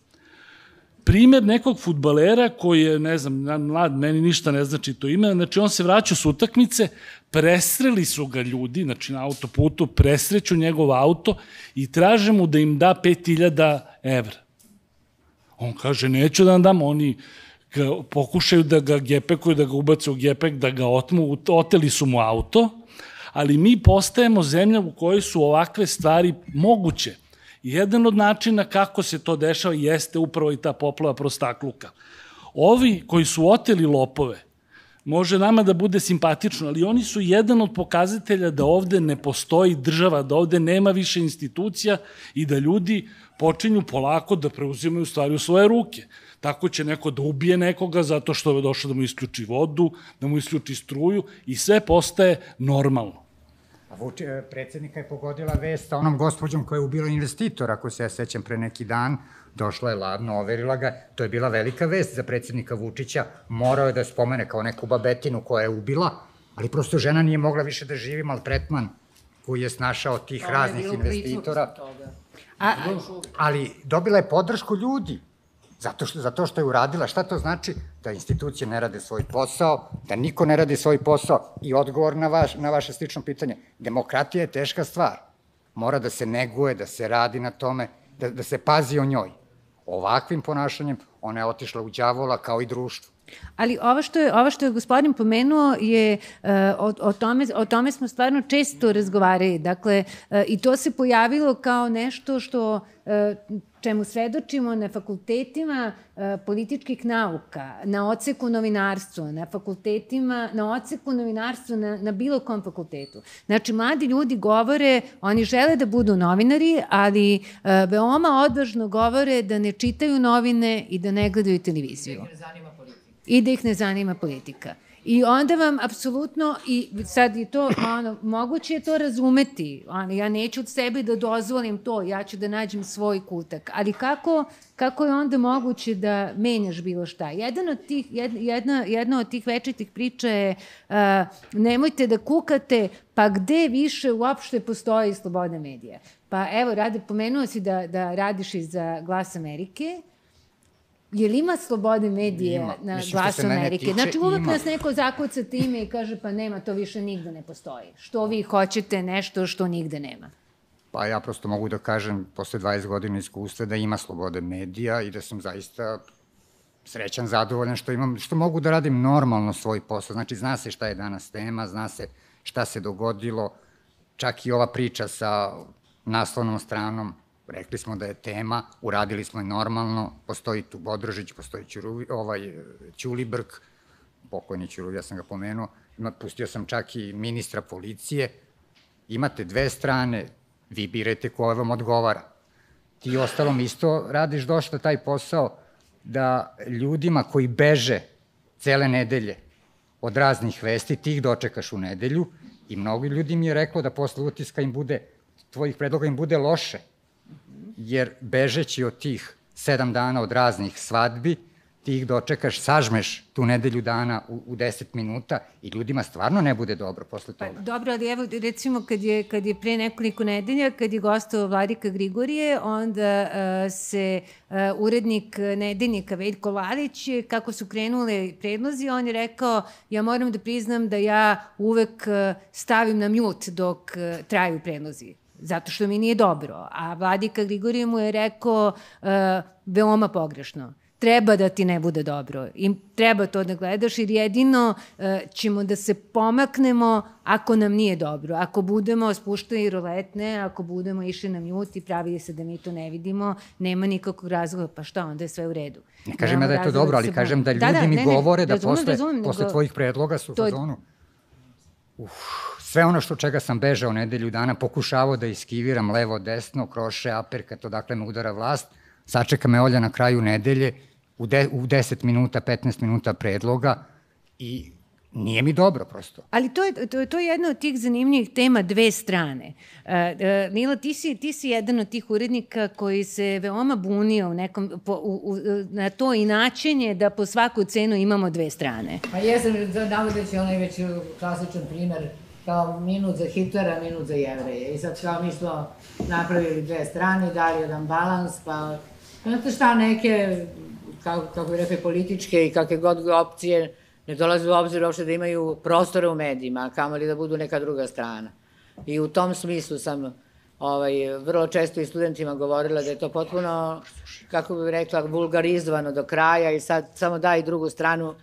primer nekog futbalera koji je, ne znam, mlad, meni ništa ne znači to ime, znači on se vraća s utakmice, presreli su ga ljudi, znači na autoputu, presreću njegov auto i traže mu da im da 5000 evra. On kaže, neću da vam dam, oni ga, pokušaju da ga gepekuju, da ga ubace u gepek, da ga otmu, oteli su mu auto, ali mi postajemo zemlja u kojoj su ovakve stvari moguće. Jedan od načina kako se to dešava jeste upravo i ta poplava prostakluka. Ovi koji su oteli lopove, može nama da bude simpatično, ali oni su jedan od pokazatelja da ovde ne postoji država, da ovde nema više institucija i da ljudi počinju polako da preuzimaju stvari u svoje ruke. Tako će neko da ubije nekoga zato što je došao da mu isključi vodu, da mu isključi struju i sve postaje normalno. A Vuči, e, predsednika je pogodila vest sa onom gospođom koja je ubila investitora, ako se ja sećam pre neki dan, došla je ladno, overila ga, to je bila velika vest za predsednika Vučića, morao je da spomene kao neku babetinu koja je ubila, ali prosto žena nije mogla više da živi maltretman koji je snašao tih raznih investitora. A, ali dobila je podršku ljudi, Zato što, zato što je uradila. Šta to znači? Da institucije ne rade svoj posao, da niko ne radi svoj posao i odgovor na, vaš, na vaše slično pitanje. Demokratija je teška stvar. Mora da se neguje, da se radi na tome, da, da se pazi o njoj. Ovakvim ponašanjem ona je otišla u đavola kao i društvo. Ali ovo što je, ovo što je gospodin pomenuo je, uh, o, o, tome, o tome smo stvarno često razgovarali. Dakle, uh, i to se pojavilo kao nešto što uh, čemu svedočimo na fakultetima e, političkih nauka, na oceku novinarstva, na fakultetima, na oceku novinarstva na, na bilo kom fakultetu. Znači, mladi ljudi govore, oni žele da budu novinari, ali e, veoma odvažno govore da ne čitaju novine i da ne gledaju televiziju. Ne zanima. I da ih ne zanima politika. I onda vam apsolutno, i sad je to, ono, moguće je to razumeti, ali ja neću od sebe da dozvolim to, ja ću da nađem svoj kutak. Ali kako, kako je onda moguće da menjaš bilo šta? Jedan od tih, jedna, jedna od tih večitih priča je uh, nemojte da kukate, pa gde više uopšte postoji sloboda medija? Pa evo, Rade, pomenuo si da, da radiš i za Glas Amerike, Je li ima slobode medije ima. na Mislim, glasu Amerike? Tiče, znači uvek ima. nas neko zakuca time i kaže pa nema, to više nigde ne postoji. Što vi hoćete nešto što nigde nema? Pa ja prosto mogu da kažem posle 20 godina iskustva da ima slobode medija i da sam zaista srećan, zadovoljan što imam, što mogu da radim normalno svoj posao. Znači, zna se šta je danas tema, zna se šta se dogodilo, čak i ova priča sa naslovnom stranom rekli smo da je tema, uradili smo je normalno, postoji tu Bodrožić, postoji Ćuruvi, ovaj, Ćulibrk, pokojni Ćuruvi, ja sam ga pomenuo, pustio sam čak i ministra policije, imate dve strane, vi birajte ko vam odgovara. Ti ostalom isto radiš došta taj posao da ljudima koji beže cele nedelje od raznih vesti, ti ih dočekaš u nedelju i mnogo ljudi mi je reklo da posle utiska im bude, tvojih predloga im bude loše, jer bežeći od tih sedam dana od raznih svadbi, ti ih dočekaš, sažmeš tu nedelju dana u, u 10 minuta i ljudima stvarno ne bude dobro posle toga. Pa, dobro, ali evo recimo kad je, kad je pre nekoliko nedelja, kad je gostao Vladika Grigorije, onda uh, se uh, urednik nedeljnika Veljko Lalić, kako su krenule predlozi, on je rekao, ja moram da priznam da ja uvek uh, stavim na mute dok uh, traju predlozi zato što mi nije dobro. A Vladika Grigorije mu je rekao uh, veoma pogrešno treba da ti ne bude dobro i treba to da gledaš jer jedino uh, ćemo da se pomaknemo ako nam nije dobro. Ako budemo spuštali roletne, ako budemo išli na mute i pravili se da mi to ne vidimo, nema nikakvog razloga, pa šta, onda je sve u redu. Ne kažem ja da je to dobro, ali kažem da ljudi da, da, mi ne, govore da razumem, posle, razumem, posle tvojih predloga su u fazonu. Uf, sve ono što čega sam bežao nedelju dana, pokušavao da iskiviram levo, desno, kroše, aperkat, odakle me udara vlast, sačeka me Olja na kraju nedelje, u, de, u 10 minuta, 15 minuta predloga i nije mi dobro prosto. Ali to je, to, je, to je jedna od tih zanimljivih tema dve strane. Uh, uh, Mila, ti si, ti si jedan od tih urednika koji se veoma bunio u nekom, po, u, u, na to inačenje da po svaku cenu imamo dve strane. Pa jesam, navodeći onaj već klasičan primer kao minut za Hitlera, minut za jevreje. I sad kao mi smo napravili dve strane, dali jedan balans, pa znate šta, neke, kako, kako bi rekli, političke i kakve god opcije ne dolaze u obzir uopšte da imaju prostore u medijima, kamo li da budu neka druga strana. I u tom smislu sam ovaj, vrlo često i studentima govorila da je to potpuno, kako bih rekla, vulgarizovano do kraja i sad samo daj drugu stranu.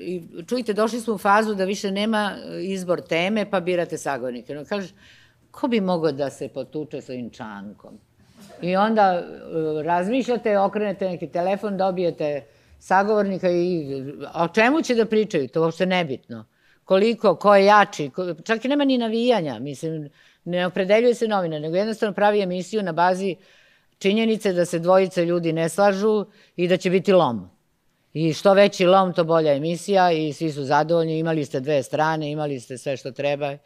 I, čujte, došli smo u fazu da više nema izbor teme, pa birate sagovornike. No, kažeš, ko bi mogao da se potuče sa ovim čankom? I onda uh, razmišljate, okrenete neki telefon, dobijete sagovornika i o čemu će da pričaju, to uopšte nebitno. Koliko, ko je jači, ko, čak i nema ni navijanja, mislim, ne opredeljuje se novina, nego jednostavno pravi emisiju na bazi činjenice da se dvojice ljudi ne slažu i da će biti lom. I što veći lom, to bolja emisija i svi su zadovoljni, imali ste dve strane, imali ste sve što treba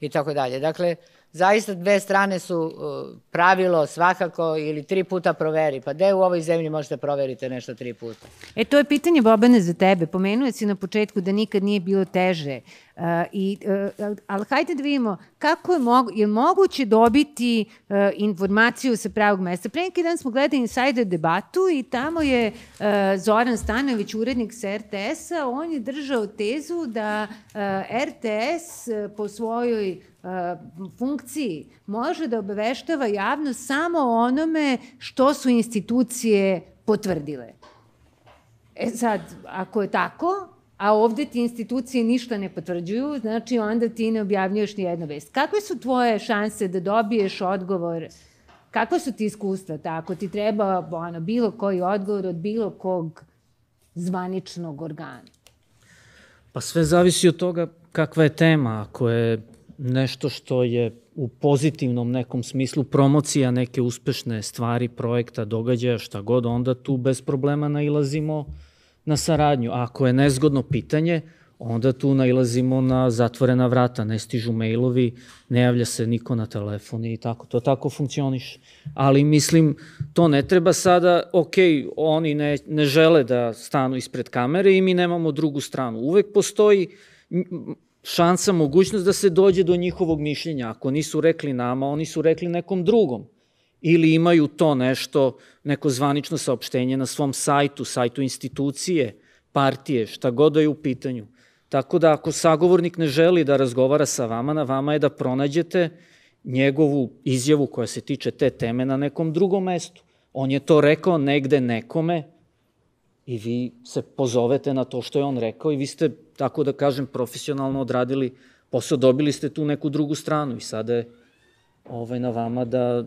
i tako dalje. Dakle, zaista dve strane su uh, pravilo svakako ili tri puta proveri. Pa gde u ovoj zemlji možete proveriti nešto tri puta? E, to je pitanje, Bobane, za tebe. Pomenuo si na početku da nikad nije bilo teže. Uh, i, uh, ali hajde da vidimo kako je, mogu, je moguće dobiti uh, informaciju sa pravog mesta. Pre neki dan smo gledali Insider debatu i tamo je uh, Zoran Stanović, urednik sa RTS-a, on je držao tezu da uh, RTS uh, po svojoj funkciji može da obaveštava javnost samo onome što su institucije potvrdile. E sad, ako je tako, a ovde ti institucije ništa ne potvrđuju, znači onda ti ne objavljuješ ni jednu vest. Kakve su tvoje šanse da dobiješ odgovor Kakva su ti iskustva tako? Ti treba ono, bilo koji odgovor od bilo kog zvaničnog organa? Pa sve zavisi od toga kakva je tema. Ako je nešto što je u pozitivnom nekom smislu promocija neke uspešne stvari, projekta, događaja, šta god, onda tu bez problema nailazimo na saradnju. A ako je nezgodno pitanje, onda tu nailazimo na zatvorena vrata, ne stižu mailovi, ne javlja se niko na telefon i tako, to tako funkcioniše. Ali mislim, to ne treba sada, ok, oni ne, ne žele da stanu ispred kamere i mi nemamo drugu stranu. Uvek postoji šansa, mogućnost da se dođe do njihovog mišljenja. Ako nisu rekli nama, oni su rekli nekom drugom. Ili imaju to nešto, neko zvanično saopštenje na svom sajtu, sajtu institucije, partije, šta god da je u pitanju. Tako da ako sagovornik ne želi da razgovara sa vama, na vama je da pronađete njegovu izjavu koja se tiče te teme na nekom drugom mestu. On je to rekao negde nekome i vi se pozovete na to što je on rekao i vi ste tako da kažem, profesionalno odradili posao, dobili ste tu neku drugu stranu i sada je ovaj, na vama da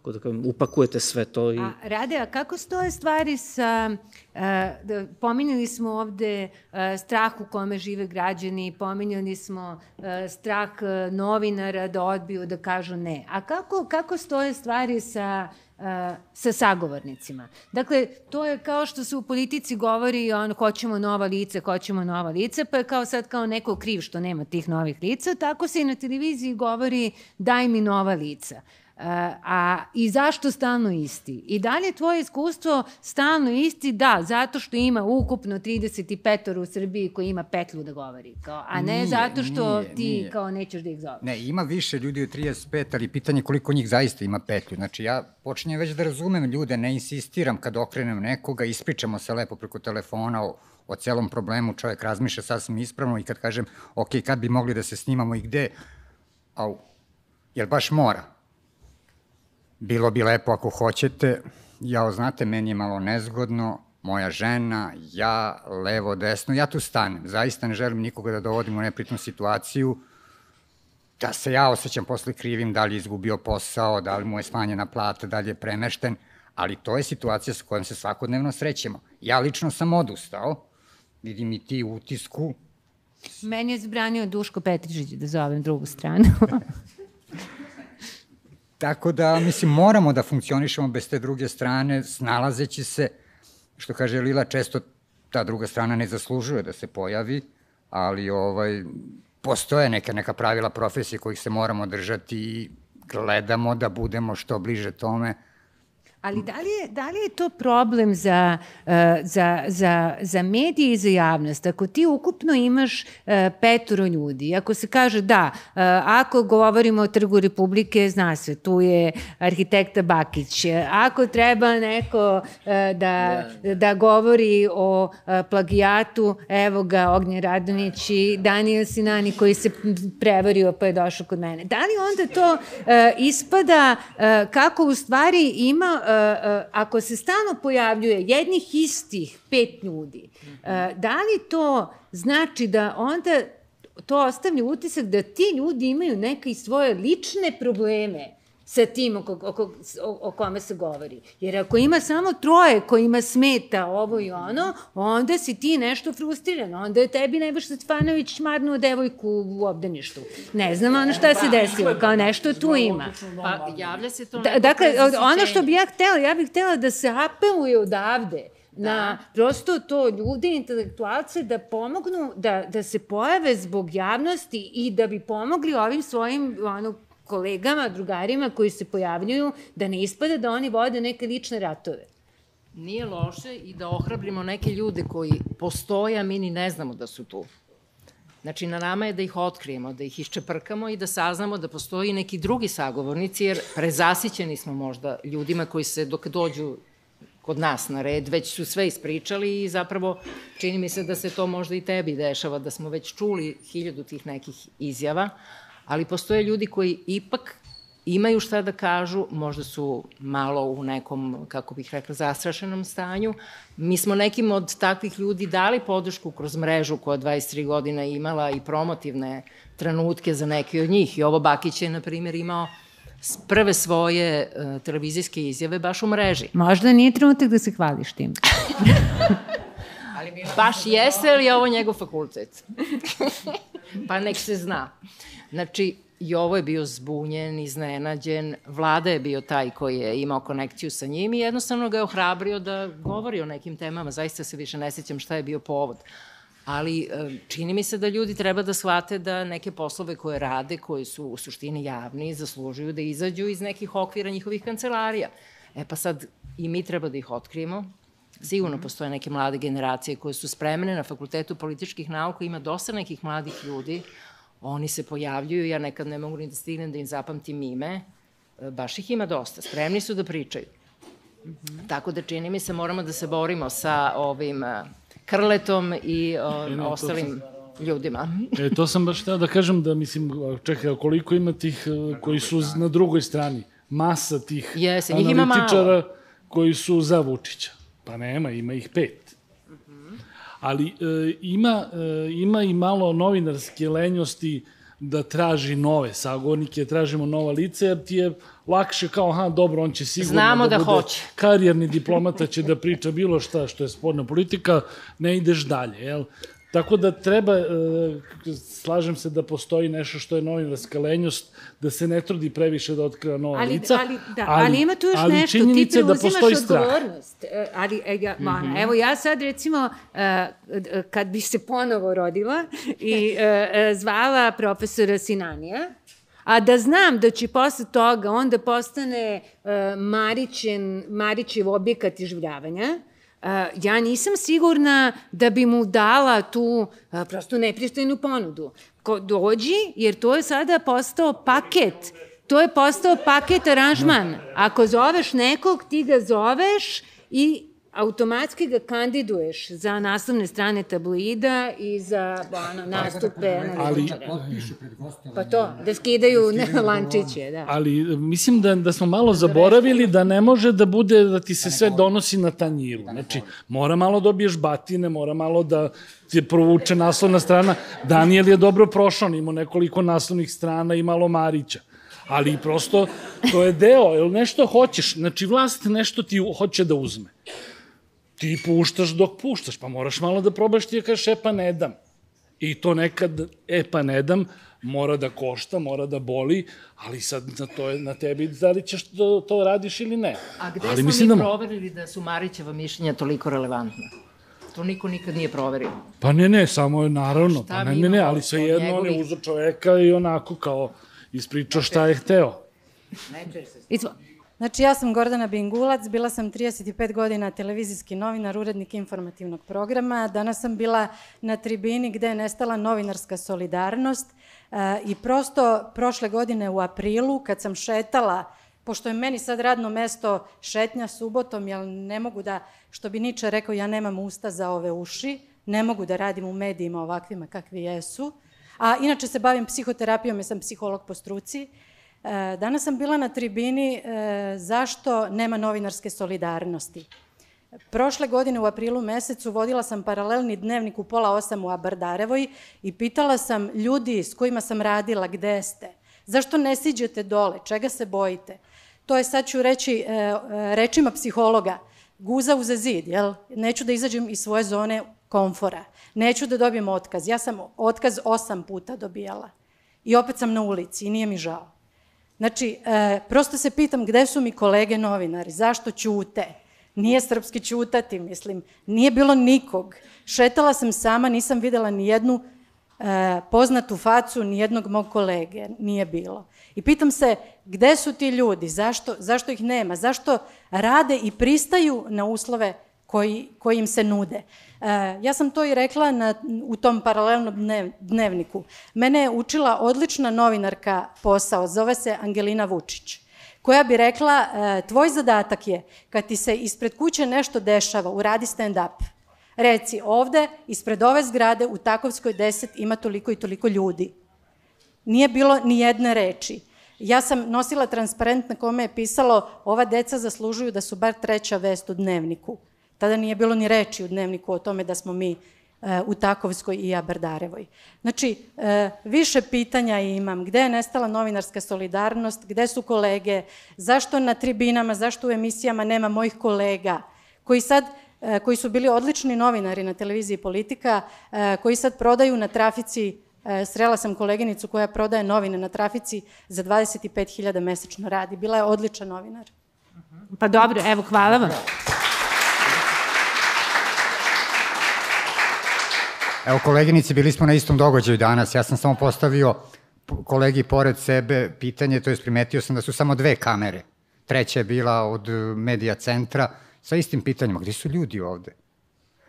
kako da kažem, upakujete sve to. I... A, Rade, a kako stoje stvari sa, uh, da, pominjali smo ovde uh, strah u kome žive građani, pominjali smo uh, strah uh, novinara da odbiju, da kažu ne. A kako, kako stoje stvari sa sa sagovornicima. Dakle, to je kao što se u politici govori, on, hoćemo nova lica, hoćemo nova lica, pa je kao sad kao neko kriv što nema tih novih lica, tako se i na televiziji govori daj mi nova lica. A, I zašto stalno isti? I da li je tvoje iskustvo stalno isti? Da, zato što ima ukupno 35 u Srbiji koji ima petlju da govori. Kao, a ne nije, zato što nije, ti nije. kao nećeš da ih zoveš. Ne, ima više ljudi od 35, ali pitanje koliko njih zaista ima petlju. Znači ja počinjem već da razumem ljude, ne insistiram kad okrenem nekoga, ispričamo se lepo preko telefona o, o celom problemu, čovjek razmišlja sasvim ispravno i kad kažem, ok, kad bi mogli da se snimamo i gde, au, jel baš mora? Bilo bi lepo ako hoćete, ja, znate, meni je malo nezgodno, moja žena, ja, levo, desno, ja tu stanem. Zaista ne želim nikoga da dovodim u nepritnu situaciju, da se ja osjećam posle krivim, da li je izgubio posao, da li mu je smanjena plata, da li je premešten, ali to je situacija sa kojom se svakodnevno srećemo. Ja lično sam odustao, vidim i ti u utisku. Meni je zbranio Duško Petrižić da zovem drugu stranu. Tako da, mislim, moramo da funkcionišemo bez te druge strane, snalazeći se, što kaže Lila, često ta druga strana ne zaslužuje da se pojavi, ali ovaj, postoje neka, neka pravila profesije kojih se moramo držati i gledamo da budemo što bliže tome, Ali da li je, da li je to problem za, uh, za, za, za medije i za javnost? Ako ti ukupno imaš uh, petoro ljudi, ako se kaže da, uh, ako govorimo o Trgu Republike, zna se, tu je arhitekta Bakić, ako treba neko da, da govori o plagijatu, evo ga Ognje Radonić i Daniel Sinani koji se prevario pa je došao kod mene. Da li onda to ispada kako u stvari ima ako se stalno pojavljuje jednih istih pet ljudi, uh, da li to znači da onda to ostavlja utisak da ti ljudi imaju neke svoje lične probleme sa tim oko, oko, o, o kome se govori. Jer ako ima samo troje kojima smeta ovo i ono, onda si ti nešto frustriran. Onda je tebi Nebojša Stefanović šmarnuo devojku u obdaništu. Ne znam ono šta se desilo, kao nešto tu ima. Pa javlja se to da, Dakle, ono što bi ja htela, ja bih htela da se apeluje odavde, na da. prosto to ljude, intelektualce da pomognu, da, da se pojave zbog javnosti i da bi pomogli ovim svojim ono, kolegama, drugarima koji se pojavljuju, da ne ispada da oni vode neke lične ratove. Nije loše i da ohrabrimo neke ljude koji postoje, a mi ni ne znamo da su tu. Znači, na nama je da ih otkrijemo, da ih iščeprkamo i da saznamo da postoji neki drugi sagovornici, jer prezasićeni smo možda ljudima koji se dok dođu kod nas na red, već su sve ispričali i zapravo čini mi se da se to možda i tebi dešava, da smo već čuli hiljadu tih nekih izjava, ali postoje ljudi koji ipak imaju šta da kažu, možda su malo u nekom, kako bih rekla, zastrašenom stanju. Mi smo nekim od takvih ljudi dali podršku kroz mrežu koja 23 godina imala i promotivne trenutke za neke od njih. I ovo Bakić je, na primjer, imao prve svoje uh, televizijske izjave baš u mreži. Možda nije trenutak da se hvališ tim. ali baš jeste li je ovo njegov fakultet? pa nek se zna. Znači, Jovo je bio zbunjen, iznenađen, vlada je bio taj koji je imao konekciju sa njim i jednostavno ga je ohrabrio da govori o nekim temama. Zaista se više ne sećam šta je bio povod. Ali e, čini mi se da ljudi treba da shvate da neke poslove koje rade, koji su u suštini javni, zaslužuju da izađu iz nekih okvira njihovih kancelarija. E pa sad i mi treba da ih otkrijemo. Sigurno postoje neke mlade generacije koje su spremne na Fakultetu političkih nauka, ima dosta nekih mladih ljudi, Oni se pojavljuju, ja nekad ne mogu ni da stignem da im zapamtim ime, e, baš ih ima dosta, spremni su da pričaju. Mm -hmm. Tako da čini mi se moramo da se borimo sa ovim e, krletom i o, e, ostalim ljudima. e, to sam baš htio da kažem da, mislim, čekaj, koliko ima tih koji su na drugoj strani? Masa tih Jese, analitičara koji su za Vučića. Pa nema, ima ih pet ali e, ima, e, ima i malo novinarske lenjosti da traži nove sagovornike, tražimo nova lice, jer ti je lakše kao, aha, dobro, on će sigurno Znamo da, da bude hoće. karijerni diplomata, će da priča bilo šta što je sporna politika, ne ideš dalje, jel? Tako da treba, e, slažem se da postoji nešto što je novinarska lenjost, da se ne trudi previše da otkriva nova ali, lica. Ali, da, ali, ali ima tu još ali nešto, ti da preuzimaš da odgovornost. E, ali, e, ja, mana, mm -hmm. evo ja sad recimo, kad bi se ponovo rodila i zvala profesora Sinanija, a da znam da će posle toga onda postane Marićen, Marićev objekat iživljavanja, ja nisam sigurna da bi mu dala tu prosto nepristojnu ponudu. Ko dođi, jer to je sada postao paket. To je postao paket aranžman. Ako zoveš nekog, ti ga zoveš i automatski ga kandiduješ za naslovne strane tabloida i za ono, nastupe analitičara. Pa to, da skidaju lančiće, da. Ali mislim da, da smo malo zaboravili da ne može da bude da ti se sve donosi na tanjiru. Znači, mora malo dobiješ batine, mora malo da ti provuče naslovna strana. Daniel je dobro prošao, imao nekoliko naslovnih strana i malo Marića ali prosto to je deo, jel nešto hoćeš, znači vlast nešto ti hoće da uzme ti puštaš dok puštaš, pa moraš malo da probaš ti da kažeš, e pa ne dam. I to nekad, e pa ne dam, mora da košta, mora da boli, ali sad na, to je, na tebi da li ćeš to, to radiš ili ne. A gde ali smo mi da... proverili da su Marićeva mišljenja toliko relevantna? To niko nikad nije proverio. Pa ne, ne, samo je naravno, Šta pa ne, ne, ne, ali sve od jedno on je uzao čoveka i onako kao ispričao šta je hteo. Izvo, Znači, ja sam Gordana Bingulac, bila sam 35 godina televizijski novinar, urednik informativnog programa. Danas sam bila na tribini gde je nestala novinarska solidarnost e, i prosto prošle godine u aprilu, kad sam šetala, pošto je meni sad radno mesto šetnja subotom, jer ne mogu da, što bi Niče rekao, ja nemam usta za ove uši, ne mogu da radim u medijima ovakvima kakvi jesu, a inače se bavim psihoterapijom, jer sam psiholog po struci, Danas sam bila na tribini e, zašto nema novinarske solidarnosti. Prošle godine u aprilu mesecu vodila sam paralelni dnevnik u pola osam u Abardarevoj i pitala sam ljudi s kojima sam radila gde ste. Zašto ne siđete dole? Čega se bojite? To je, sad ću reći, e, e, rečima psihologa, guza uza zid, jel? Neću da izađem iz svoje zone komfora. Neću da dobijem otkaz. Ja sam otkaz osam puta dobijala. I opet sam na ulici i nije mi žao. Znači, e, prosto se pitam gde su mi kolege novinari, zašto ćute? Nije srpski ćutati, mislim, nije bilo nikog. Šetala sam sama, nisam videla ni jednu e, poznatu facu, ni jednog mog kolege, nije bilo. I pitam se gde su ti ljudi, zašto, zašto ih nema, zašto rade i pristaju na uslove koji, koji im se nude. E, ja sam to i rekla na, u tom paralelnom dnev, dnevniku. Mene je učila odlična novinarka posao, zove se Angelina Vučić, koja bi rekla, e, tvoj zadatak je, kad ti se ispred kuće nešto dešava, uradi stand-up. Reci, ovde, ispred ove zgrade, u Takovskoj 10 ima toliko i toliko ljudi. Nije bilo ni jedne reči. Ja sam nosila transparent na kome je pisalo ova deca zaslužuju da su bar treća vest u dnevniku. Tada nije bilo ni reči u dnevniku o tome da smo mi e, u Takovskoj i Aberdarevoj. Znači, e, više pitanja imam. Gde je nestala novinarska solidarnost? Gde su kolege? Zašto na tribinama, zašto u emisijama nema mojih kolega? Koji sad e, koji su bili odlični novinari na televiziji Politika, koji sad prodaju na trafici srela sam koleginicu koja prodaje novine na trafici za 25.000 mesečno radi. Bila je odličan novinar. Pa dobro, evo, hvala vam. Evo, koleginici, bili smo na istom događaju danas. Ja sam samo postavio kolegi pored sebe pitanje, to je primetio sam da su samo dve kamere. Treća je bila od e, medija centra sa istim pitanjima. Gde su ljudi ovde?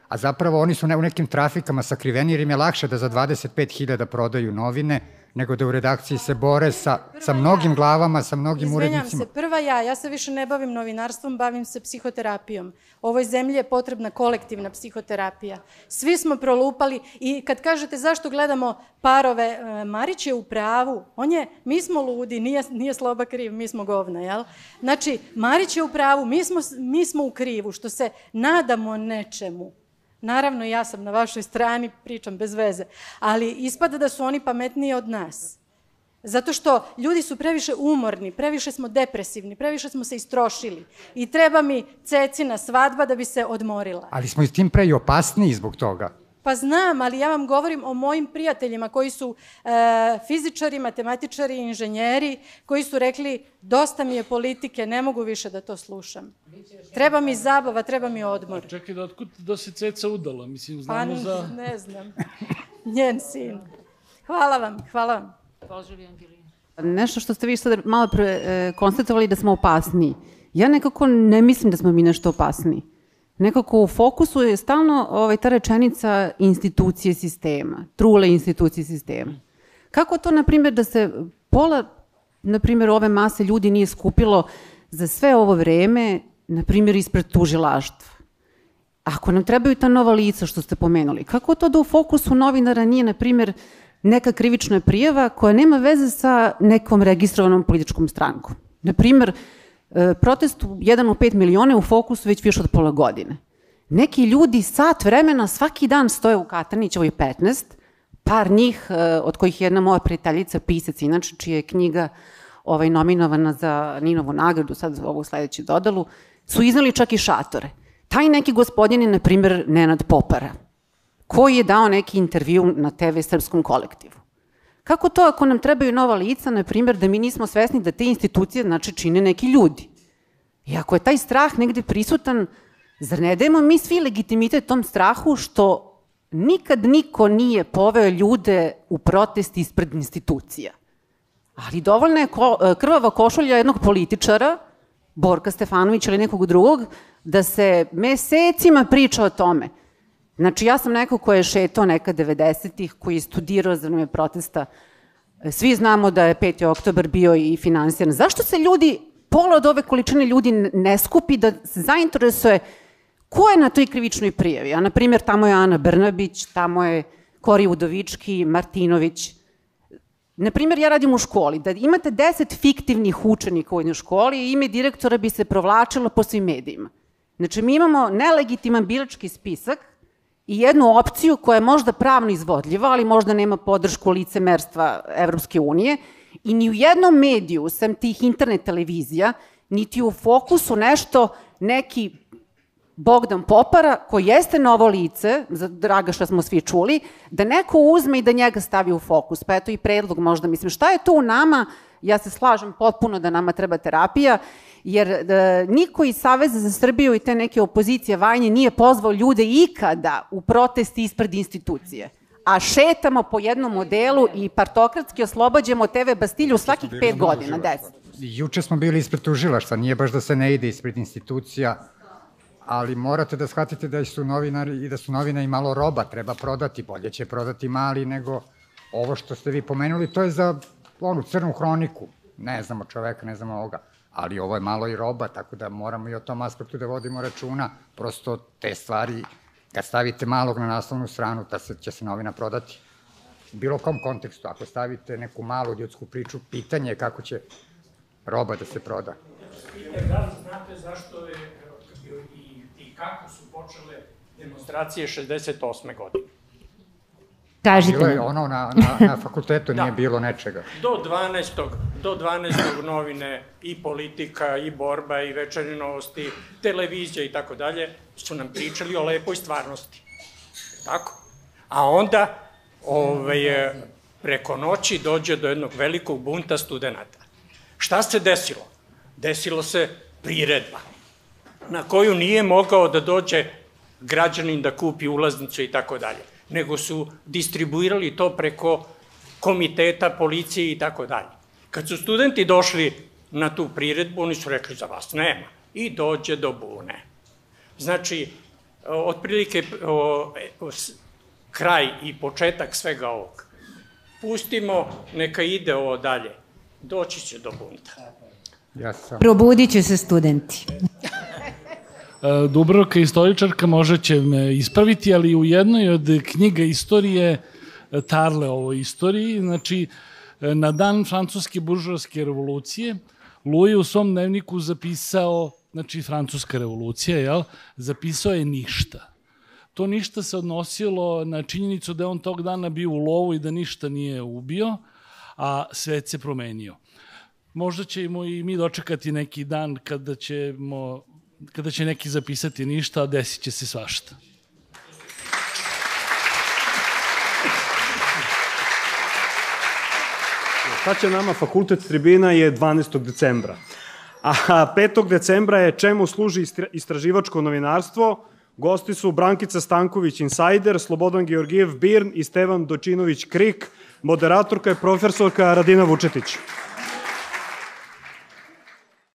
A zapravo oni su u nekim trafikama sakriveni jer im je lakše da za 25.000 prodaju novine nego da u redakciji se bore sa, sa mnogim glavama, sa mnogim Izvinjam urednicima. se, prva ja, ja se više ne bavim novinarstvom, bavim se psihoterapijom. Ovoj zemlji je potrebna kolektivna psihoterapija. Svi smo prolupali i kad kažete zašto gledamo parove, e, Marić je u pravu, on je, mi smo ludi, nije, nije sloba kriv, mi smo govna, jel? Znači, Marić je u pravu, mi smo, mi smo u krivu, što se nadamo nečemu. Naravno, ja sam na vašoj strani, pričam bez veze, ali ispada da su oni pametniji od nas. Zato što ljudi su previše umorni, previše smo depresivni, previše smo se istrošili i treba mi cecina svadba da bi se odmorila. Ali smo i tim pre i opasniji zbog toga. Pa znam, ali ja vam govorim o mojim prijateljima koji su e, fizičari, matematičari, inženjeri, koji su rekli dosta mi je politike, ne mogu više da to slušam. Treba mi zabava, treba mi odmor. Čekaj, da otkud da se ceca udala? Mislim, Pa znamo za... ne znam. Njen sin. Hvala vam, hvala vam. Poželi Angelina. Nešto što ste vi sad malo pre e, konstatovali da smo opasniji. Ja nekako ne mislim da smo mi nešto opasniji. Nekako u fokusu je stalno ovaj, ta rečenica institucije sistema, trule institucije sistema. Kako to, na primjer, da se pola, na primjer, ove mase ljudi nije skupilo za sve ovo vreme, na primjer, ispred tužilaštva? Ako nam trebaju ta nova lica što ste pomenuli, kako to da u fokusu novinara nije, na primjer, neka krivična prijava koja nema veze sa nekom registrovanom političkom strankom? Na primjer, e, protest u 1 u 5 miliona je u fokusu već više od pola godine. Neki ljudi sat vremena svaki dan stoje u Katanićevoj 15, par njih, e, od kojih je jedna moja prijateljica, pisac, inače, čija je knjiga ovaj, nominovana za Ninovu nagradu, sad ovu sledeću dodalu, su iznali čak i šatore. Taj neki gospodin je, na primjer, Nenad Popara, koji je dao neki intervju na TV Srpskom kolektivu. Kako to ako nam trebaju nova lica, na primjer, da mi nismo svesni da te institucije, znači, čine neki ljudi? I ako je taj strah negde prisutan, Zar ne dajemo mi svi legitimitet tom strahu što nikad niko nije poveo ljude u protest ispred institucija? Ali dovoljna je ko, krvava košulja jednog političara, Borka Stefanovića ili nekog drugog, da se mesecima priča o tome. Znači, ja sam neko ko je šetao neka 90-ih, koji je studirao za vreme protesta. Svi znamo da je 5. oktober bio i finansijan. Zašto se ljudi, pola od ove količine ljudi ne skupi da se zainteresuje ko je na toj krivičnoj prijavi? A, na primjer, tamo je Ana Brnabić, tamo je Kori Udovički, Martinović. Na primjer, ja radim u školi. Da imate 10 fiktivnih učenika u jednoj školi, ime direktora bi se provlačilo po svim medijima. Znači, mi imamo nelegitiman bilački spisak i jednu opciju koja je možda pravno izvodljiva, ali možda nema podršku licemerstva Evropske unije i ni u jednom mediju, sem tih internet televizija, niti u fokusu nešto neki Bogdan Popara, koji jeste novo lice, za draga što smo svi čuli, da neko uzme i da njega stavi u fokus. Pa eto i predlog možda, mislim, šta je to u nama, ja se slažem potpuno da nama treba terapija, jer da, niko iz Saveza za Srbiju i te neke opozicije Vajnje nije pozvao ljude ikada u protest ispred institucije. A šetamo po jednom modelu i partokratski oslobađamo TV Bastilju svakih pet godina, deset. Juče smo bili ispred tužilaštva, nije baš da se ne ide ispred institucija, ali morate da shvatite da su novinari i da su novina i malo roba, treba prodati, bolje će prodati mali nego ovo što ste vi pomenuli, to je za onu crnu hroniku, ne znamo čoveka, ne znamo ovoga, ali ovo je malo i roba, tako da moramo i o tom aspektu da vodimo računa, prosto te stvari, kad stavite malog na naslovnu stranu, da se, će se novina prodati. U bilo kom kontekstu, ako stavite neku malu ljudsku priču, pitanje je kako će roba da se proda. Da li znate zašto je kako su počele demonstracije 68. godine? Kažite Bilo je ono na, na, na fakultetu, da. nije bilo nečega. Do 12. do 12. novine i politika i borba i večernje novosti, televizija i tako dalje su nam pričali o lepoj stvarnosti. Tako? A onda ovaj, preko noći dođe do jednog velikog bunta studenta. Šta se desilo? Desilo se priredba na koju nije mogao da dođe građanin da kupi ulaznicu i tako dalje nego su distribuirali to preko komiteta, policije i tako dalje. Kad su studenti došli na tu priredbu, oni su rekli za vas nema. I dođe do bune. Znači, otprilike o, o, kraj i početak svega ovog. Pustimo, neka ide ovo dalje. Doći će do bunta. Ja sam... Probudit će se studenti. E, Dubrovka istoričarka može će me ispraviti, ali u jednoj od knjiga istorije e, Tarle ovoj istoriji, znači e, na dan francuske buržovske revolucije, Louis u svom dnevniku zapisao, znači francuska revolucija, jel, zapisao je ništa. To ništa se odnosilo na činjenicu da je on tog dana bio u lovu i da ništa nije ubio, a svet se promenio. Možda ćemo i mi dočekati neki dan kada ćemo kada će neki zapisati ništa, desit će se svašta. Šta će nama fakultet tribina je 12. decembra. A 5. decembra je čemu služi istraživačko novinarstvo. Gosti su Brankica Stanković Insider, Slobodan Georgijev Birn i Stevan Dočinović Krik. Moderatorka je profesorka Radina Vučetić.